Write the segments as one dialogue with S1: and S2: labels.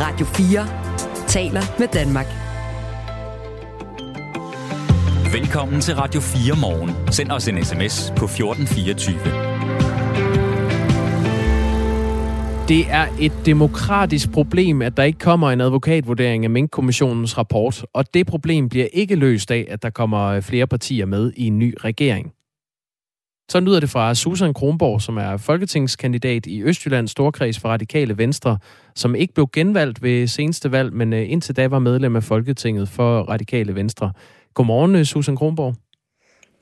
S1: Radio 4 taler med Danmark.
S2: Velkommen til Radio 4 morgen. Send os en sms på 1424.
S3: Det er et demokratisk problem, at der ikke kommer en advokatvurdering af Mink-kommissionens rapport, og det problem bliver ikke løst af, at der kommer flere partier med i en ny regering. Så lyder det fra Susan Kronborg, som er folketingskandidat i Østjyllands Storkreds for Radikale Venstre, som ikke blev genvalgt ved seneste valg, men øh, indtil da var medlem af Folketinget for Radikale Venstre. Godmorgen, øh, Susan Kronborg.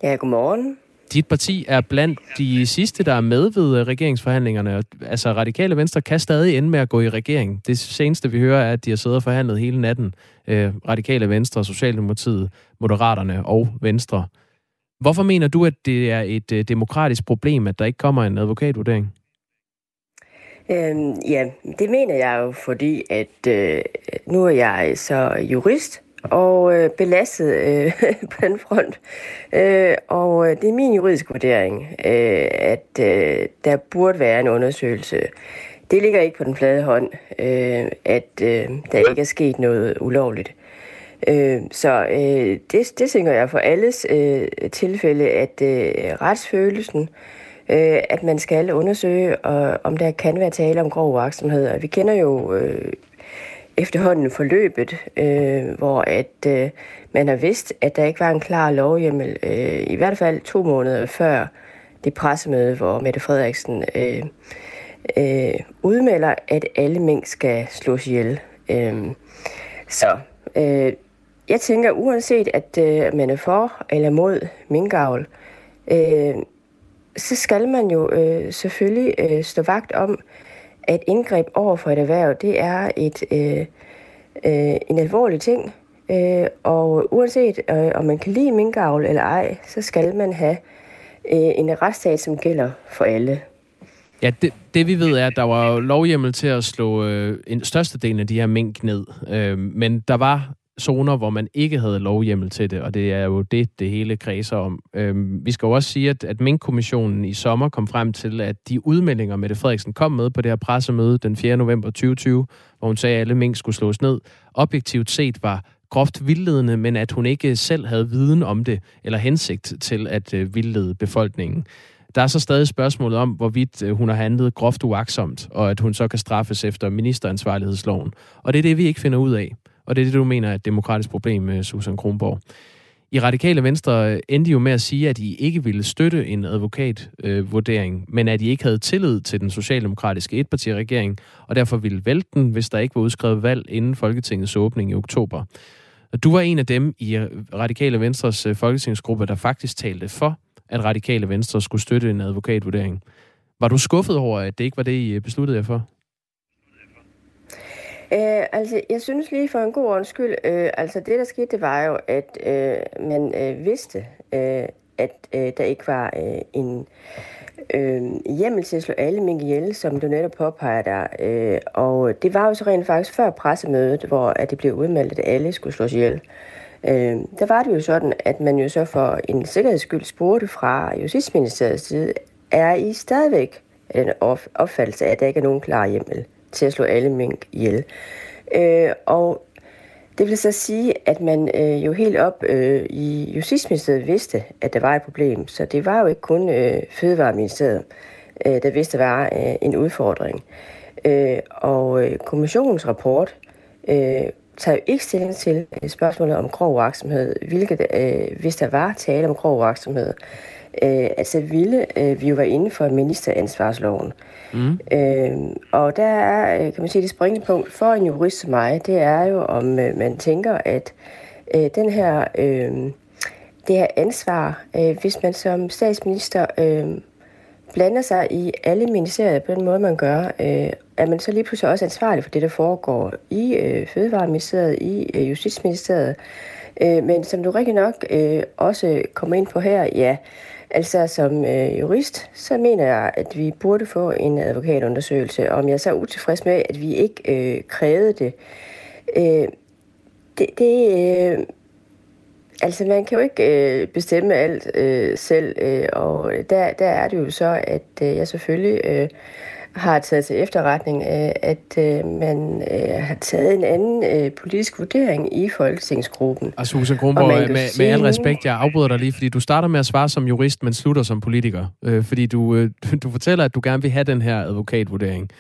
S4: Ja, godmorgen.
S3: Dit parti er blandt de sidste, der er med ved øh, regeringsforhandlingerne. Altså, Radikale Venstre kan stadig ende med at gå i regering. Det seneste, vi hører, er, at de har siddet og forhandlet hele natten. Radikale Venstre, Socialdemokratiet, Moderaterne og Venstre. Hvorfor mener du, at det er et øh, demokratisk problem, at der ikke kommer en advokatvurdering?
S4: Øhm, ja, det mener jeg jo, fordi at øh, nu er jeg så jurist og øh, belastet øh, på den front. Øh, og øh, det er min juridiske vurdering, øh, at øh, der burde være en undersøgelse. Det ligger ikke på den flade hånd, øh, at øh, der ikke er sket noget ulovligt. Øh, så øh, det, det tænker jeg for alles øh, tilfælde, at øh, retsfølelsen, øh, at man skal undersøge, og, om der kan være tale om grov uaksomhed. Og vi kender jo øh, efterhånden forløbet, øh, hvor at øh, man har vidst, at der ikke var en klar lovhjemmel, øh, i hvert fald to måneder før det pressemøde, hvor Mette Frederiksen øh, øh, udmelder, at alle mink skal slås ihjel. Øh, så øh, jeg tænker, uanset at øh, man er for eller mod minkavl, øh, så skal man jo øh, selvfølgelig øh, stå vagt om, at indgreb over for et erhverv, det er et, øh, øh, en alvorlig ting. Øh, og uanset øh, om man kan lide minkavl eller ej, så skal man have øh, en retsstat, som gælder for alle.
S3: Ja, det, det vi ved er, at der var lovhjemmel til at slå øh, en størstedelen af de her mink ned. Øh, men der var zoner, hvor man ikke havde lovhjemmel til det, og det er jo det, det hele kredser om. Øhm, vi skal jo også sige, at, at Mink-kommissionen i sommer kom frem til, at de udmeldinger, Mette Frederiksen kom med på det her pressemøde den 4. november 2020, hvor hun sagde, at alle mink skulle slås ned, objektivt set var groft vildledende, men at hun ikke selv havde viden om det, eller hensigt til at øh, vildlede befolkningen. Der er så stadig spørgsmålet om, hvorvidt øh, hun har handlet groft uaksomt, og at hun så kan straffes efter ministeransvarlighedsloven. Og det er det, vi ikke finder ud af. Og det er det, du mener er et demokratisk problem, øh, Susan Kronborg. I Radikale Venstre øh, endte jo med at sige, at I ikke ville støtte en advokatvurdering, øh, men at I ikke havde tillid til den socialdemokratiske etpartiregering, og derfor ville vælte den, hvis der ikke var udskrevet valg inden Folketingets åbning i oktober. Du var en af dem i øh, Radikale Venstres folketingsgruppe, der faktisk talte for, at Radikale Venstre skulle støtte en advokatvurdering. Var du skuffet over, at det ikke var det, I besluttede jer for?
S4: Øh, altså, jeg synes lige for en god ordens skyld, øh, altså det der skete, det var jo, at øh, man øh, vidste, øh, at øh, der ikke var øh, en øh, hjemmel til at slå alle mink ihjel, som du netop påpeger der. Øh, og det var jo så rent faktisk før pressemødet, hvor at det blev udmeldt, at alle skulle slås ihjel. Øh, der var det jo sådan, at man jo så for en sikkerheds skyld spurgte fra Justitsministeriets side, er I stadigvæk den opfattelse af, at der ikke er nogen klar hjemmel? Til at slå alle mink ihjel. Øh, og det vil så sige, at man øh, jo helt op øh, i Justitsministeriet vidste, at der var et problem. Så det var jo ikke kun øh, Fødevareministeriet, øh, der vidste, at der var øh, en udfordring. Øh, og øh, kommissionens rapport øh, tager jo ikke stilling til øh, spørgsmålet om grov virksomhed, hvilket, øh, hvis der var tale om grov virksomhed, øh, altså ville øh, vi jo være inden for ministeransvarsloven. Mm. Øh, og der er, øh, kan man sige, det springende punkt for en jurist som mig, det er jo, om øh, man tænker, at øh, den her, øh, det her ansvar, øh, hvis man som statsminister øh, blander sig i alle ministerier på den måde, man gør, øh, er man så lige pludselig også ansvarlig for det, der foregår i øh, Fødevareministeriet, i øh, Justitsministeriet. Øh, men som du rigtig nok øh, også kommer ind på her, ja, Altså som øh, jurist, så mener jeg, at vi burde få en advokatundersøgelse. Om jeg så utilfreds med, at vi ikke øh, krævede det. Øh, det, det øh, altså man kan jo ikke øh, bestemme alt øh, selv, øh, og der, der er det jo så, at øh, jeg selvfølgelig øh, har taget til efterretning, øh, at øh, man øh, har taget en anden politisk vurdering i Folketingsgruppen.
S3: Og Susan Kronborg, med, sige... med al respekt, jeg afbryder dig lige, fordi du starter med at svare som jurist, men slutter som politiker. Fordi du, du fortæller, at du gerne vil have den her advokatvurdering.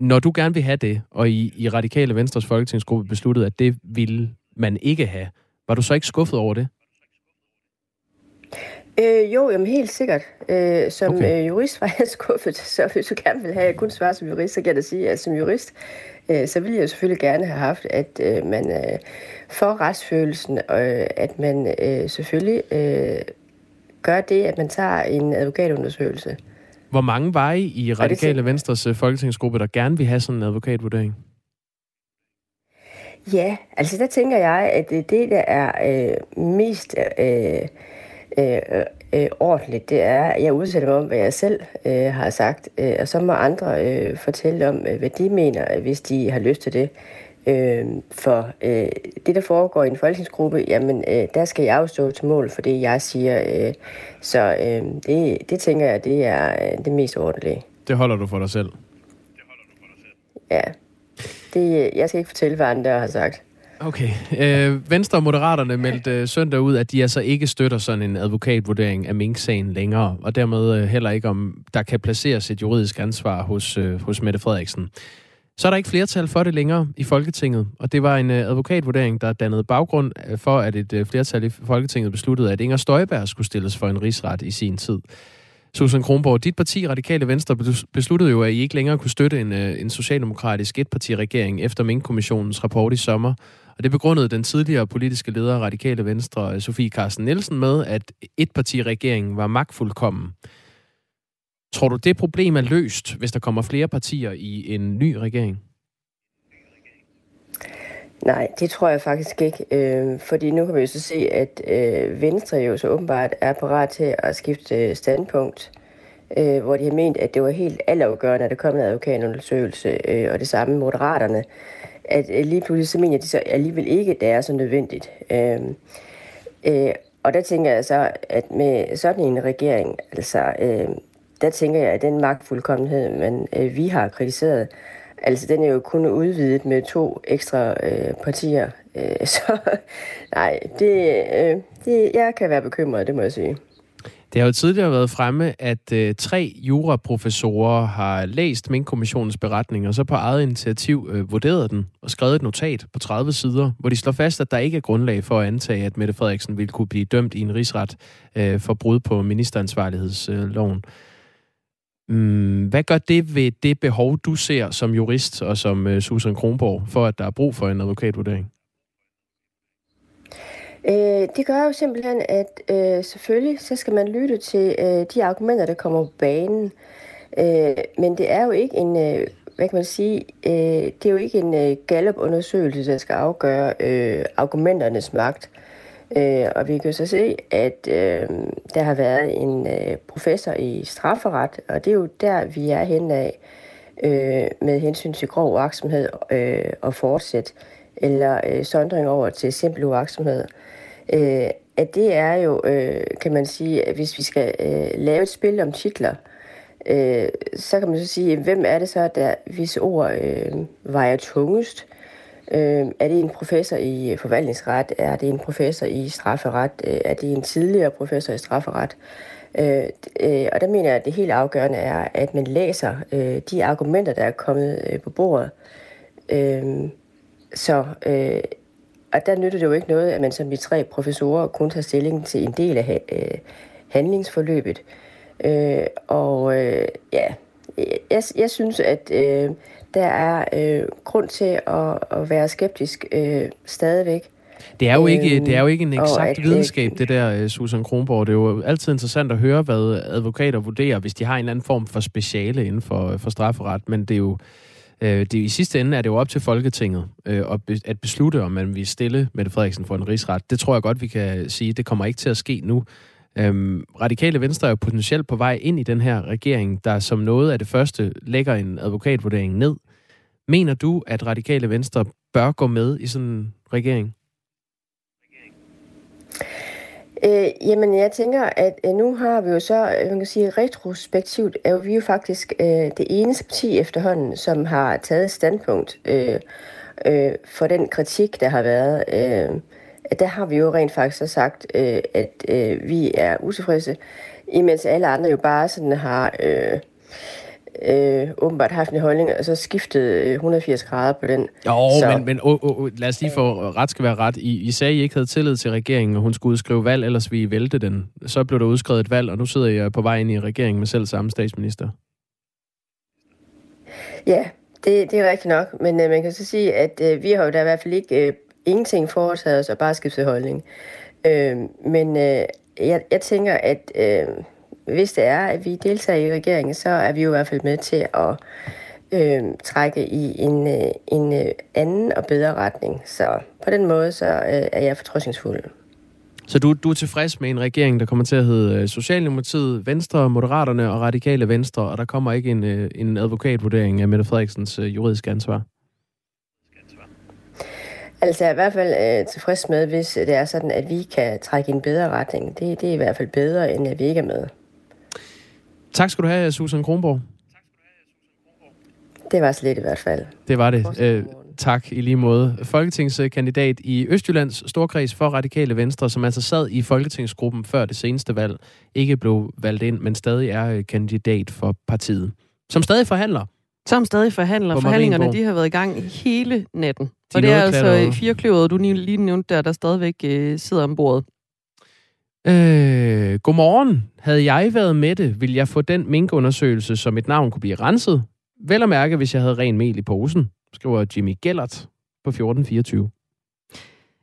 S3: Når du gerne vil have det, og i, i Radikale Venstres Folketingsgruppe besluttede, at det ville man ikke have, var du så ikke skuffet over det?
S4: Øh, jo, jamen helt sikkert. Øh, som okay. øh, jurist var jeg skuffet, så hvis du gerne vil have at kun svare som jurist, så kan jeg da sige, at som jurist, øh, så ville jeg selvfølgelig gerne have haft, at øh, man øh, får retsfølelsen, og øh, at man øh, selvfølgelig øh, gør det, at man tager en advokatundersøgelse.
S3: Hvor mange var I i Radikale det... Venstres øh, folketingsgruppe, der gerne vil have sådan en advokatvurdering?
S4: Ja, altså der tænker jeg, at det, det der er øh, mest... Øh, øh, øh, ordentligt, det er, at jeg udsætter mig om, hvad jeg selv øh, har sagt, øh, og så må andre øh, fortælle om, øh, hvad de mener, hvis de har lyst til det. Øh, for øh, det, der foregår i en folketingsgruppe, jamen, øh, der skal jeg jo stå til mål for det, jeg siger. Øh, så øh, det, det tænker jeg, det er øh, det mest ordentlige.
S3: Det holder du for dig selv?
S4: Ja. Det, jeg skal ikke fortælle, hvad andre har sagt.
S3: Okay. Øh, Venstre og Moderaterne meldte øh, søndag ud, at de altså ikke støtter sådan en advokatvurdering af Mink-sagen længere, og dermed øh, heller ikke, om der kan placeres et juridisk ansvar hos, øh, hos Mette Frederiksen. Så er der ikke flertal for det længere i Folketinget, og det var en øh, advokatvurdering, der dannede baggrund øh, for, at et øh, flertal i Folketinget besluttede, at Inger Støjberg skulle stilles for en rigsret i sin tid. Susan Kronborg, dit parti, Radikale Venstre, besluttede jo, at I ikke længere kunne støtte en, øh, en socialdemokratisk etpartiregering efter Mink-kommissionens rapport i sommer. Og det begrundede den tidligere politiske leder Radikale Venstre, Sofie Carsten Nielsen, med, at etpartiregeringen var magtfuldkommen. Tror du, det problem er løst, hvis der kommer flere partier i en ny regering?
S4: Nej, det tror jeg faktisk ikke. Øh, fordi nu kan vi jo så se, at øh, Venstre jo så åbenbart er parat til at skifte øh, standpunkt, øh, hvor de har ment, at det var helt altafgørende, at der kom en advokatundersøgelse, øh, og det samme Moderaterne at øh, lige pludselig så mener de så alligevel ikke, det er så nødvendigt. Øh, øh, og der tænker jeg så, at med sådan en regering, altså, øh, der tænker jeg, at den magtfuldkommenhed, man, øh, vi har kritiseret, altså den er jo kun udvidet med to ekstra øh, partier. Øh, så nej, det, øh, det, jeg kan være bekymret, det må jeg sige.
S3: Det har jo tidligere været fremme, at øh, tre juraprofessorer har læst Mink-kommissionens beretning, og så på eget initiativ øh, vurderet den og skrevet et notat på 30 sider, hvor de slår fast, at der ikke er grundlag for at antage, at Mette Frederiksen ville kunne blive dømt i en rigsret øh, for brud på ministeransvarlighedsloven. Mm, hvad gør det ved det behov, du ser som jurist og som øh, Susan Kronborg, for at der er brug for en advokatvurdering?
S4: Øh, det gør jo simpelthen, at øh, selvfølgelig så skal man lytte til øh, de argumenter, der kommer på banen. Øh, men det er jo ikke en, øh, hvad kan man sige, øh, det er jo ikke en øh, Gallup-undersøgelse, der skal afgøre øh, argumenternes magt. Øh, og vi kan så se, at øh, der har været en øh, professor i strafferet, og det er jo der, vi er hen af øh, med hensyn til grov uaksomhed øh, og fortsæt, eller øh, sondring over til simpel uaksomhed øh, at det er jo, øh, kan man sige, at hvis vi skal øh, lave et spil om titler, øh, så kan man så sige, hvem er det så, der hvis ord øh, vejer tungest? Øh, er det en professor i forvaltningsret? Er det en professor i strafferet? Øh, er det en tidligere professor i strafferet? Øh, øh, og der mener jeg, at det helt afgørende er, at man læser øh, de argumenter, der er kommet øh, på bordet. Øh, så øh, og der nytter det jo ikke noget, at man som de tre professorer kun tager stilling til en del af øh, handlingsforløbet. Øh, og øh, ja, jeg, jeg synes, at øh, der er øh, grund til at, at være skeptisk øh, stadigvæk.
S3: Det er, jo ikke, det er jo ikke en eksakt videnskab, det der, øh, Susan Kronborg. Det er jo altid interessant at høre, hvad advokater vurderer, hvis de har en eller anden form for speciale inden for, for strafferet. Men det er jo Øh, det, I sidste ende er det jo op til Folketinget øh, at beslutte, om man vil stille Mette Frederiksen for en rigsret. Det tror jeg godt, vi kan sige. Det kommer ikke til at ske nu. Øhm, Radikale Venstre er jo potentielt på vej ind i den her regering, der som noget af det første lægger en advokatvurdering ned. Mener du, at Radikale Venstre bør gå med i sådan en regering?
S4: Øh, jamen, jeg tænker, at øh, nu har vi jo så, øh, man kan sige, retrospektivt er jo vi jo faktisk øh, det eneste parti efterhånden, som har taget standpunkt øh, øh, for den kritik, der har været. Øh, der har vi jo rent faktisk så sagt, øh, at øh, vi er utilfredse, imens alle andre jo bare sådan har... Øh, øh, åbenbart haft en holdning, og så skiftet 180 øh, grader på den.
S3: Jo, så... men, men oh, oh, lad os lige få ret skal være ret. I, I sagde, I ikke havde tillid til regeringen, og hun skulle udskrive valg, ellers vi vælte den. Så blev der udskrevet et valg, og nu sidder jeg på vej ind i regeringen med selv samme statsminister.
S4: Ja, det, det er rigtigt nok, men øh, man kan så sige, at øh, vi har jo da i hvert fald ikke øh, ingenting foretaget os, og bare skiftet holdning. Øh, men øh, jeg, jeg tænker, at... Øh, hvis det er, at vi deltager i regeringen, så er vi jo i hvert fald med til at øh, trække i en, øh, en øh, anden og bedre retning. Så på den måde, så øh, er jeg fortrøstningsfuld.
S3: Så du, du er tilfreds med en regering, der kommer til at hedde øh, Socialdemokratiet, Venstre, Moderaterne og Radikale Venstre, og der kommer ikke en, øh, en advokatvurdering af Mette Frederiksens juridiske ansvar?
S4: Altså jeg er i hvert fald øh, tilfreds med, hvis det er sådan, at vi kan trække i en bedre retning. Det, det er i hvert fald bedre, end at vi ikke er med.
S3: Tak skal du have, Susan Kronborg.
S4: Det var slet i hvert fald.
S3: Det var det. Øh, tak i lige måde. Folketingskandidat i Østjyllands Storkreds for Radikale Venstre, som altså sad i Folketingsgruppen før det seneste valg, ikke blev valgt ind, men stadig er øh, kandidat for partiet. Som stadig forhandler.
S5: Som stadig forhandler. Forhandlingerne de har været i gang hele natten. De og det er altså fire kløver, du lige nævnte der, der stadigvæk øh, sidder om bordet.
S3: Øh, godmorgen. Havde jeg været med det, ville jeg få den minkundersøgelse, som mit navn kunne blive renset. Vel at mærke, hvis jeg havde ren mel i posen, skriver Jimmy Gellert på 1424.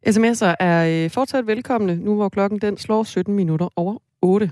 S5: SMS'er er øh, fortsat velkomne, nu hvor klokken den slår 17 minutter over 8.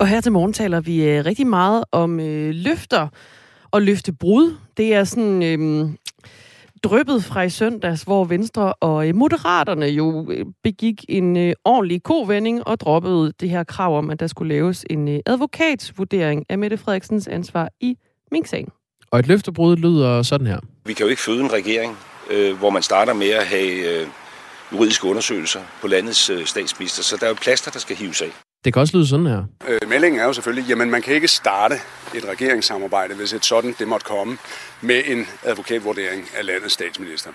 S5: Og her til morgen taler vi øh, rigtig meget om øh, løfter og løftebrud. Det er sådan øh, drøbet fra i søndags, hvor Venstre og øh, Moderaterne jo øh, begik en øh, ordentlig kovending og droppede det her krav om, at der skulle laves en øh, advokatsvurdering af Mette Frederiksens ansvar i Mink-sagen.
S3: Og et løftebrud lyder sådan her.
S6: Vi kan jo ikke føde en regering, øh, hvor man starter med at have øh, juridiske undersøgelser på landets øh, statsminister, så der er jo plaster, der skal hives af.
S3: Det kan også lyde sådan her.
S7: Øh, meldingen er jo selvfølgelig, jamen man kan ikke starte et regeringssamarbejde, hvis et sådan det måtte komme, med en advokatvurdering af landets statsminister.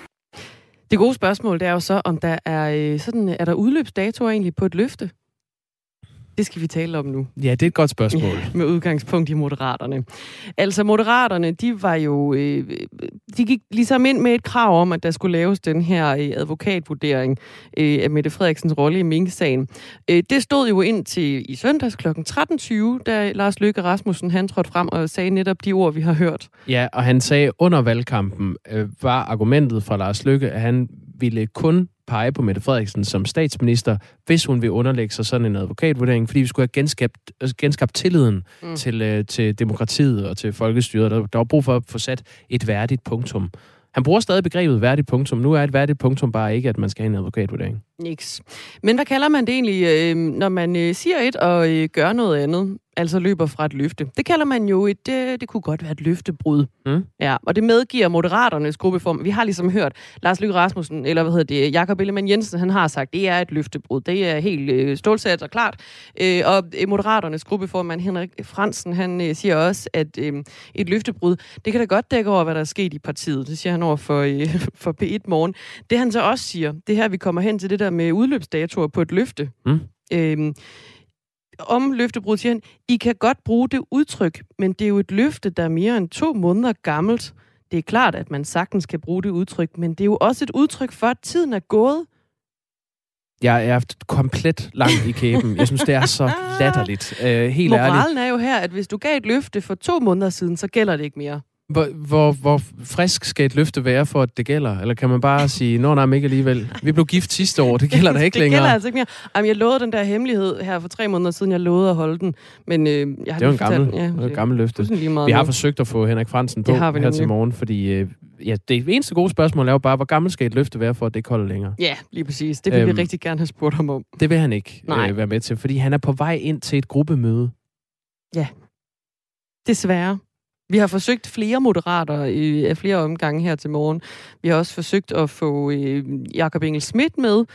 S5: Det gode spørgsmål det er jo så, om der er, øh, sådan, er der udløbsdatoer egentlig på et løfte? Det skal vi tale om nu.
S3: Ja, det er et godt spørgsmål. Ja,
S5: med udgangspunkt i Moderaterne. Altså, Moderaterne, de var jo... Øh, de gik ligesom ind med et krav om, at der skulle laves den her øh, advokatvurdering øh, af Mette Frederiksens rolle i Mink-sagen. Øh, det stod jo ind til i søndags kl. 13.20, da Lars Løkke Rasmussen han trådte frem og sagde netop de ord, vi har hørt.
S3: Ja, og han sagde under valgkampen, øh, var argumentet fra Lars Løkke, at han ville kun pege på Mette Frederiksen som statsminister, hvis hun vil underlægge sig sådan en advokatvurdering, fordi vi skulle have genskabt, genskabt tilliden mm. til, øh, til demokratiet og til folkestyret. Der, der var brug for at få sat et værdigt punktum. Han bruger stadig begrebet værdigt punktum. Nu er et værdigt punktum bare ikke, at man skal have en advokatvurdering.
S5: Niks. Men hvad kalder man det egentlig, øh, når man øh, siger et og øh, gør noget andet? altså løber fra et løfte. Det kalder man jo et, det, det kunne godt være et løftebrud. Mm. Ja, og det medgiver Moderaternes gruppeform. Vi har ligesom hørt Lars Løkke Rasmussen, eller hvad hedder det, Jakob Ellemann Jensen, han har sagt, det er et løftebrud. Det er helt øh, stålsat og klart. Øh, og Moderaternes gruppeformand Henrik Fransen, han øh, siger også, at øh, et løftebrud, det kan da godt dække over, hvad der er sket i partiet. Det siger han over for, øh, for P1 Morgen. Det han så også siger, det her, vi kommer hen til det der med udløbsdatoer på et løfte. Mm. Øh, om løftebrud, siger han, I kan godt bruge det udtryk, men det er jo et løfte, der er mere end to måneder gammelt. Det er klart, at man sagtens kan bruge det udtryk, men det er jo også et udtryk for, at tiden er gået.
S3: Jeg er komplet langt i kæben. Jeg synes, det er så latterligt. Uh, helt
S5: Moralen ærligt. er jo her, at hvis du gav et løfte for to måneder siden, så gælder det ikke mere.
S3: Hvor, hvor, hvor frisk skal et løfte være, for at det gælder? Eller kan man bare sige, nå nej, ikke alligevel. Vi blev gift sidste år, det gælder da ikke
S5: det
S3: længere.
S5: Det gælder altså ikke mere. Jamen, jeg lovede den der hemmelighed her for tre måneder siden, jeg lovede at holde den. Men øh, jeg har
S3: det var en gammel,
S5: ja,
S3: det var et gammelt løfte. Vi har
S5: nu.
S3: forsøgt at få Henrik Fransen på
S5: Det
S3: her til
S5: nemlig.
S3: morgen, fordi øh, ja, det eneste gode spørgsmål er jo bare, hvor gammel skal et løfte være, for at det ikke holder længere?
S5: Ja, lige præcis. Det vil
S3: Øhm,
S5: vi rigtig gerne have spurgt ham om.
S3: Det vil han ikke
S5: Nej.
S3: øh, være med til, fordi han er på vej ind til et gruppemøde.
S5: Desværre. Vi har forsøgt flere moderater i af flere omgange her til morgen. Vi har også forsøgt at få øh, Jakob Engel Schmidt med,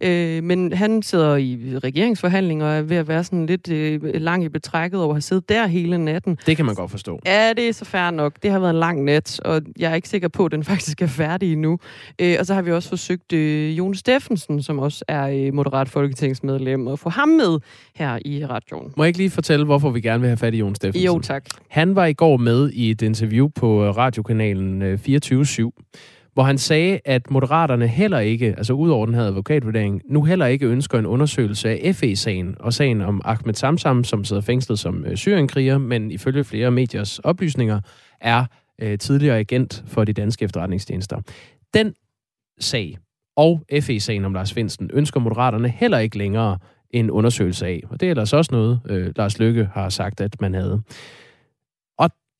S5: øh, men han sidder i regeringsforhandlinger og er ved at være sådan lidt øh, lang i betrækket over at have siddet der hele natten.
S3: Det kan man godt forstå.
S5: Ja, det er så fair nok. Det har været en lang nat, og jeg er ikke sikker på, at den faktisk er færdig endnu. Øh, og så har vi også forsøgt øh, Jon Steffensen, som også er øh, moderat folketingsmedlem, at få ham med her i radioen.
S3: Må jeg ikke lige fortælle, hvorfor vi gerne vil have fat i Jon Steffensen?
S5: Jo, tak.
S3: Han var i går med i et interview på øh, radiokanalen øh, 24 hvor han sagde, at moderaterne heller ikke, altså udover den her advokatvurdering, nu heller ikke ønsker en undersøgelse af FE-sagen og sagen om Ahmed Samsam, som sidder fængslet som øh, syrienkriger, men ifølge flere mediers oplysninger er øh, tidligere agent for de danske efterretningstjenester. Den sag og FE-sagen om Lars Finsen ønsker moderaterne heller ikke længere en undersøgelse af. Og det er ellers også noget, øh, Lars Lykke har sagt, at man havde.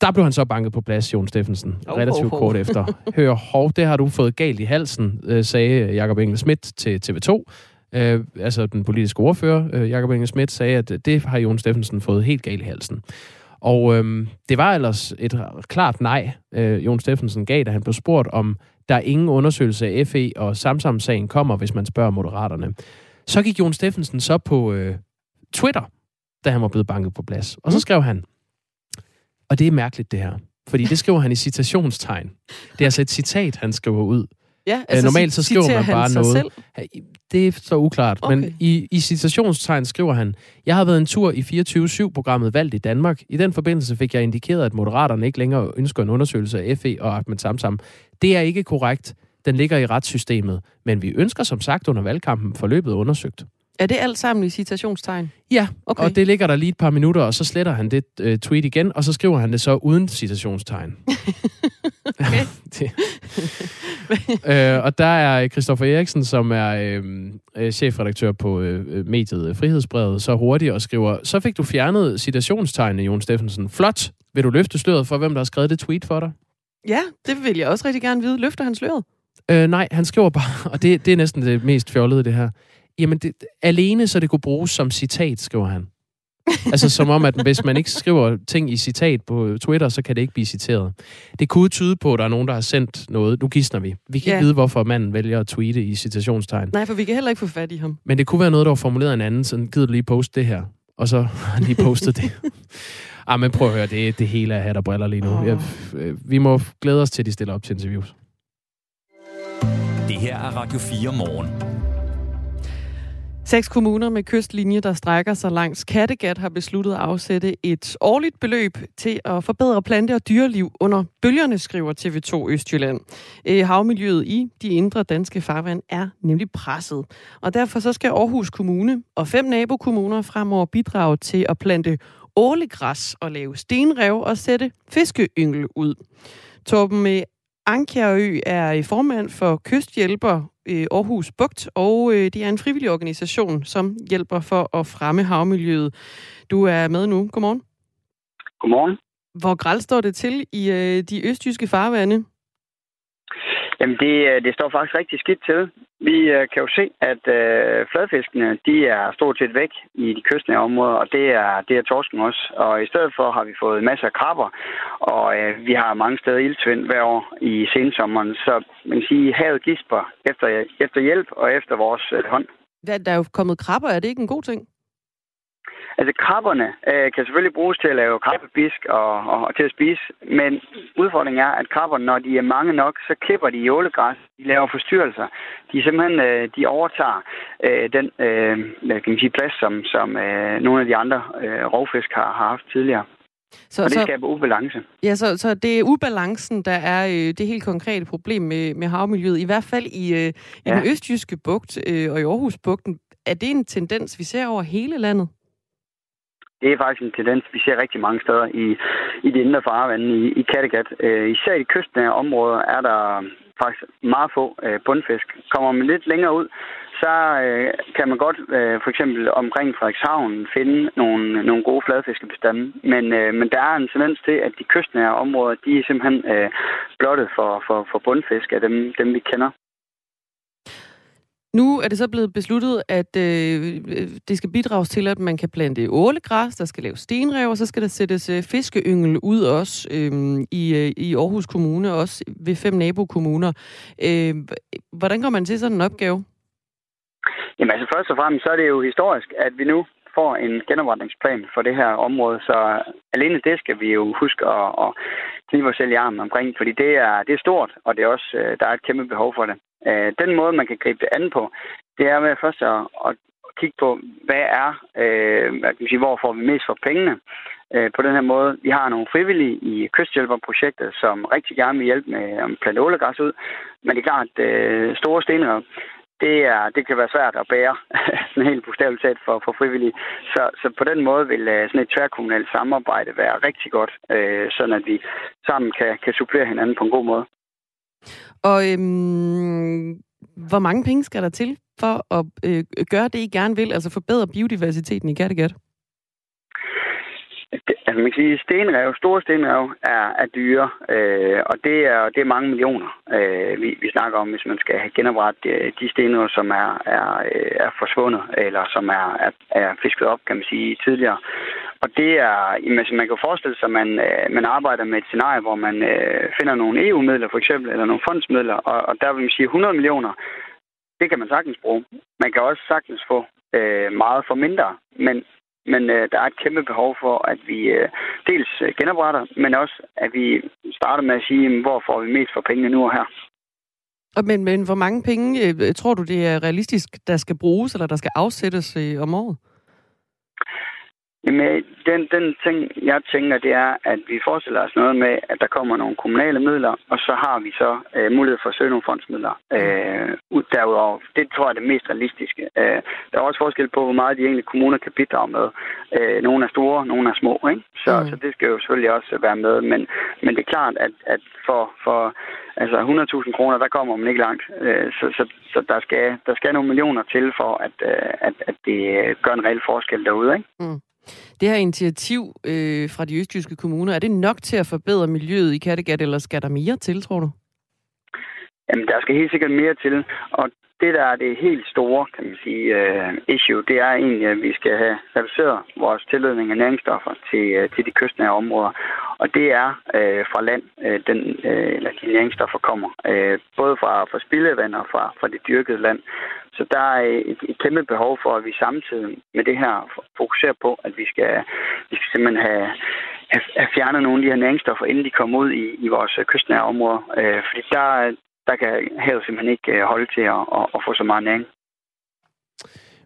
S3: Der blev han så banket på plads, Jon Steffensen, relativt kort efter. Hør, hov, det har du fået galt i halsen, øh, sagde Jakob Engel Schmidt til TV2. Øh, altså den politiske ordfører, øh, Jakob Engel Schmidt, sagde, at det har Jon Steffensen fået helt galt i halsen. Og øhm, det var ellers et klart nej, øh, Jon Steffensen gav, da han blev spurgt om, der er ingen undersøgelse af FE og Samsam-sagen kommer, hvis man spørger moderaterne. Så gik Jon Steffensen så på øh, Twitter, da han var blevet banket på plads. Og så skrev han, og det er mærkeligt det her, fordi det skriver han i citationstegn. Det er altså et citat, han skriver ud.
S5: Ja,
S3: Altså, normalt så skriver man bare noget.
S5: Selv?
S3: Det er så uklart. Okay. men i, i citationstegn skriver han, jeg har været en tur i 24-7-programmet Valgt i Danmark. I den forbindelse fik jeg indikeret, at moderaterne ikke længere ønsker en undersøgelse af FE og Ahmed Samsam. Det er ikke korrekt. Den ligger i retssystemet. Men vi ønsker som sagt under valgkampen forløbet undersøgt.
S5: Er det alt sammen i citationstegn?
S3: Ja,
S5: Okay.
S3: og det ligger der lige et par minutter, og så sletter han det øh, tweet igen, og så skriver han det så uden citationstegn.
S5: Okay.
S3: det. øh, og der er Christoffer Eriksen, som er øh, øh, chefredaktør på øh, mediet Frihedsbrevet, så hurtigt og skriver, så fik du fjernet citationstegnet, Jon Steffensen. Flot! Vil du løfte sløret for, hvem der har skrevet det tweet for dig?
S5: Ja, det vil jeg også rigtig gerne vide. Løfter han sløret?
S3: Øh, nej, han skriver bare, og det, det er næsten det mest fjollede, det her. Jamen, det, alene så det kunne bruges som citat, skriver han. altså som om, at hvis man ikke skriver ting i citat på Twitter, så kan det ikke blive citeret. Det kunne tyde på, at der er nogen, der har sendt noget. Nu gidsner vi. Vi kan
S5: Ja.
S3: ikke vide, hvorfor manden vælger at tweete i citationstegn.
S5: Nej, for vi kan heller ikke få fat i ham.
S3: Men det kunne være noget, der var formuleret en anden, så gider du lige poste det her. Og så har han lige postet det. ah, men prøv at høre, det, det hele er hat og briller lige nu.
S5: Åh.
S3: Jeg, øh, vi må glæde os til, at de stiller op til interviews.
S2: Det her er Radio 4 morgen.
S5: Seks kommuner med kystlinje, der strækker sig langs Kattegat, har besluttet at afsætte et årligt beløb til at forbedre plante- og dyreliv under bølgerne, skriver TV2 Østjylland. Øh, havmiljøet i de indre danske farvand er nemlig presset. Og derfor så skal Aarhus Kommune og fem nabokommuner fremover bidrage til at plante ålegræs og lave stenrev og sætte fiskeyngel ud. Torben med Ankjærø er formand for Kysthjælper øh, Aarhus Bugt, og øh, det er en frivillig organisation, som hjælper for at fremme havmiljøet. Du er med nu. Godmorgen.
S8: Godmorgen.
S5: Hvor græld står det til i øh, de østjyske farvande?
S8: Jamen, det, øh, det står faktisk rigtig skidt til. Vi øh, kan jo se, at øh, fladfiskene, de er stort set væk i de kystnære områder, og det er, det er torsken også. Og i stedet for har vi fået masser af krabber, og øh, vi har mange steder ildsvind hver år i sensommeren. Så man kan sige, havet gisper efter, efter hjælp og efter vores øh, hånd.
S5: Der, der er jo kommet krabber. Er det ikke en god ting?
S8: Altså krabberne øh, kan selvfølgelig bruges til at lave krabbebisk og, og, og til at spise, men udfordringen er, at krabberne, når de er mange nok, så klipper de ålegræs, de laver forstyrrelser. De simpelthen øh, de overtager øh, den øh, kan man sige, plads, som, som øh, nogle af de andre øh, rovfisk har, har haft tidligere.
S5: Så,
S8: og det
S5: så,
S8: skaber ubalance.
S5: ja, så, så det er ubalancen, der er øh, det helt konkrete problem med, med havmiljøet. I hvert fald i, øh, i
S8: Ja.
S5: den østjyske bugt øh, og i Aarhus bugten. Er det en tendens, vi ser over hele landet?
S8: Det er faktisk en tendens, vi ser rigtig mange steder i, i de indre farvande i, i Kattegat. Øh, især i kystnære områder er der faktisk meget få øh, bundfisk. Kommer man lidt længere ud, så øh, kan man godt øh, for eksempel omkring Frederikshavn finde nogle, nogle gode fladfiskebestande. Men, øh, men der er en tendens til, at de kystnære områder, de er simpelthen øh, blottet for, for, for bundfisk af dem, dem, vi kender.
S5: Nu er det så blevet besluttet, at øh, øh, det skal bidrages til, at man kan plante ålegræs, der skal laves stenrev, og så skal der sættes øh, fiskeyngel ud også øh, i, øh, i Aarhus Kommune, også ved fem nabokommuner. Øh, hvordan går man til sådan en opgave?
S8: Jamen altså først og fremmest, så er det jo historisk, at vi nu får en genopretningsplan for det her område, så alene det skal vi jo huske at, at knive os selv i armen omkring, fordi det er, det er stort, og det er også, øh, der er et kæmpe behov for det. Øh, den måde, man kan gribe det an på, det er med først at, at kigge på, hvad er, øh, hvad kan man sige, hvor får vi mest for pengene øh, på den her måde. Vi har nogle frivillige i kysthjælperprojektet, som rigtig gerne vil hjælpe med at plante ålegræs ud, men det er klart, at øh, store stenrev, det, er, det kan være svært at bære, sådan helt bogstaveligt talt for, for frivillige. Så, så på den måde vil uh, sådan et tværkommunalt samarbejde være rigtig godt, uh, sådan at vi sammen kan, kan supplere hinanden på en god måde.
S5: Og øhm, hvor mange penge skal der til for at øh, gøre det, I gerne vil, altså forbedre biodiversiteten i Kattegat?
S8: Altså man kan sige, stenrev, store stenrev er, er dyre, øh, og det er, det er mange millioner, øh, vi, vi snakker om, hvis man skal have genoprettet øh, de, stenrev, som er, er, øh, er forsvundet, eller som er, er, er fisket op, kan man sige, tidligere. Og det er, jamen, altså man kan forestille sig, at man, øh, man arbejder med et scenarie, hvor man øh, finder nogle EU-midler for eksempel, eller nogle fondsmidler, og, og der vil man sige 100 millioner, det kan man sagtens bruge. Man kan også sagtens få øh, meget for mindre, men men øh, der er et kæmpe behov for, at vi øh, dels øh, genopretter, men også at vi starter med at sige, hvor får vi mest for pengene nu og her.
S5: Og men, men hvor mange penge øh, tror du, det er realistisk, der skal bruges, eller der skal afsættes øh, om året?
S8: Jamen, den, den ting, jeg tænker, det er, at vi forestiller os noget med, at der kommer nogle kommunale midler, og så har vi så øh, mulighed for at søge nogle fondsmidler øh, ud derudover. Det tror jeg er det mest realistiske. Øh, der er også forskel på, hvor meget de enkelte kommuner kan bidrage med. Øh, nogle er store, nogle er små, ikke? Så, mm. så det skal jo selvfølgelig også være med. Men, men det er klart, at, at for, for altså 100.000 kroner, der kommer man ikke langt. Øh, så så, så der, skal, der skal nogle millioner til for, at, øh, at, at det gør en reel forskel derude, ikke? Mm.
S5: Det her initiativ øh, fra de østjyske kommuner, er det nok til at forbedre miljøet i Kattegat, eller skal der mere til, tror du?
S8: Jamen, der skal helt sikkert mere til, og det, der er det helt store, kan man sige, uh, issue, det er egentlig, at vi skal have reduceret vores tilledning af næringsstoffer til, uh, til de kystnære områder. Og det er uh, fra land, uh, den, uh, eller de næringsstoffer kommer. Uh, både fra, fra spildevand og fra, fra det dyrkede land. Så der er et, et kæmpe behov for, at vi samtidig med det her fokuserer på, at vi skal, vi skal simpelthen have, have, have fjernet nogle af de her næringsstoffer, inden de kommer ud i, i vores kystnære områder. Uh, fordi der, der kan havet simpelthen ikke øh, holde til at, at, at få så meget næring.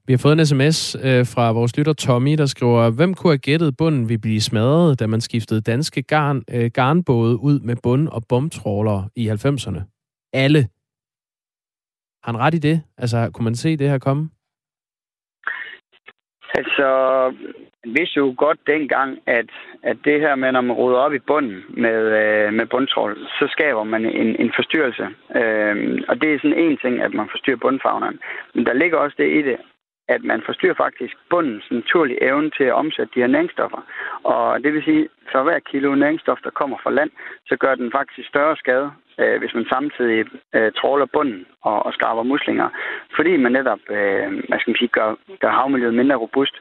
S3: Vi har fået en sms øh, fra vores lytter Tommy, der skriver, hvem kunne have gættet bunden vi blive smadret, da man skiftede danske garn, øh, garnbåde ud med bund- og bomtrålere i 90'erne? Alle. Har han ret i det? Altså, kunne man se det her komme?
S8: Altså, vidste jo godt dengang, at, at det her med, når man ruder op i bunden med, øh, med bundtrål, så skaber man en, en forstyrrelse. Øh, og det er sådan en ting, at man forstyrrer bundfagneren. Men der ligger også det i det, at man forstyrrer faktisk bundens naturlige evne til at omsætte de her næringsstoffer. Og det vil sige, for hver kilo næringsstof, der kommer fra land, så gør den faktisk større skade, øh, hvis man samtidig øh, tråler bunden og, og skarver muslinger. Fordi man netop øh, hvad skal man sige, gør, gør havmiljøet mindre robust.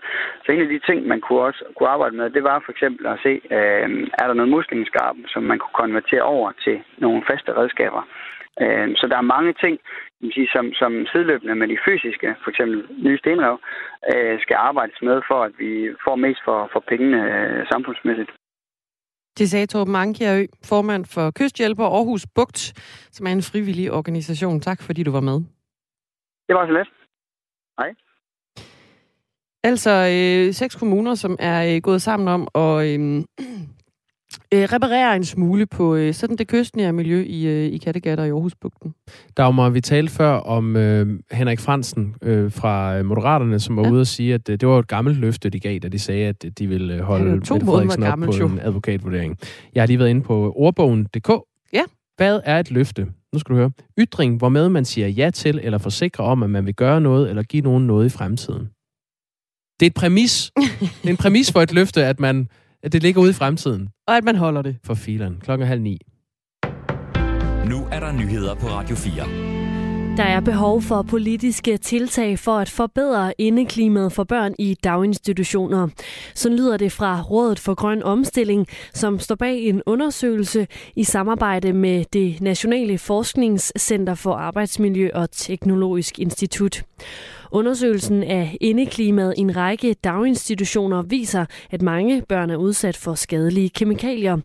S8: Så en af de ting, man kunne også kunne arbejde med, det var for eksempel at se, øh, er der noget muslingeskarp, som man kunne konvertere over til nogle faste redskaber. Øh, så der er mange ting, sige, som, som sideløbende med de fysiske, for eksempel nye stenrev, øh, skal arbejdes med for, at vi får mest for, for pengene øh, samfundsmæssigt.
S5: Det sagde Torben Ankjærø, formand for Kysthjælper Aarhus Bugt, som er en frivillig organisation. Tak fordi du var med.
S8: Det var så let. Hej.
S5: Altså øh, seks kommuner, som er øh, gået sammen om at øh, øh, reparere en smule på øh, sådan det kystnære miljø i, øh, i Kattegat og i Aarhusbugten.
S3: Dagmar, vi talte før om øh, Henrik Fransen øh, fra øh, Moderaterne, som var ja. ude og sige, at øh, det var et gammelt løfte, de gav, da de sagde, at de ville holde Mette Frederiksen op på jo. en advokatvurdering. Jeg har lige været inde på ordbogen.dk.
S5: Ja.
S3: Hvad er et løfte? Nu skal du høre. Ytring, hvormed man siger ja til eller forsikrer om, at man vil gøre noget eller give nogen noget i fremtiden. Det er et præmis. det er en præmis for et løfte, at man at det ligger ude i fremtiden.
S5: Og at man holder det.
S3: For filen. Klokken halv ni.
S2: Nu er der nyheder på Radio 4.
S9: Der er behov for politiske tiltag for at forbedre indeklimaet for børn i daginstitutioner. Så lyder det fra Rådet for Grøn Omstilling, som står bag en undersøgelse i samarbejde med det Nationale Forskningscenter for Arbejdsmiljø og Teknologisk Institut. Undersøgelsen af indeklimaet i en række daginstitutioner viser, at mange børn er udsat for skadelige kemikalier,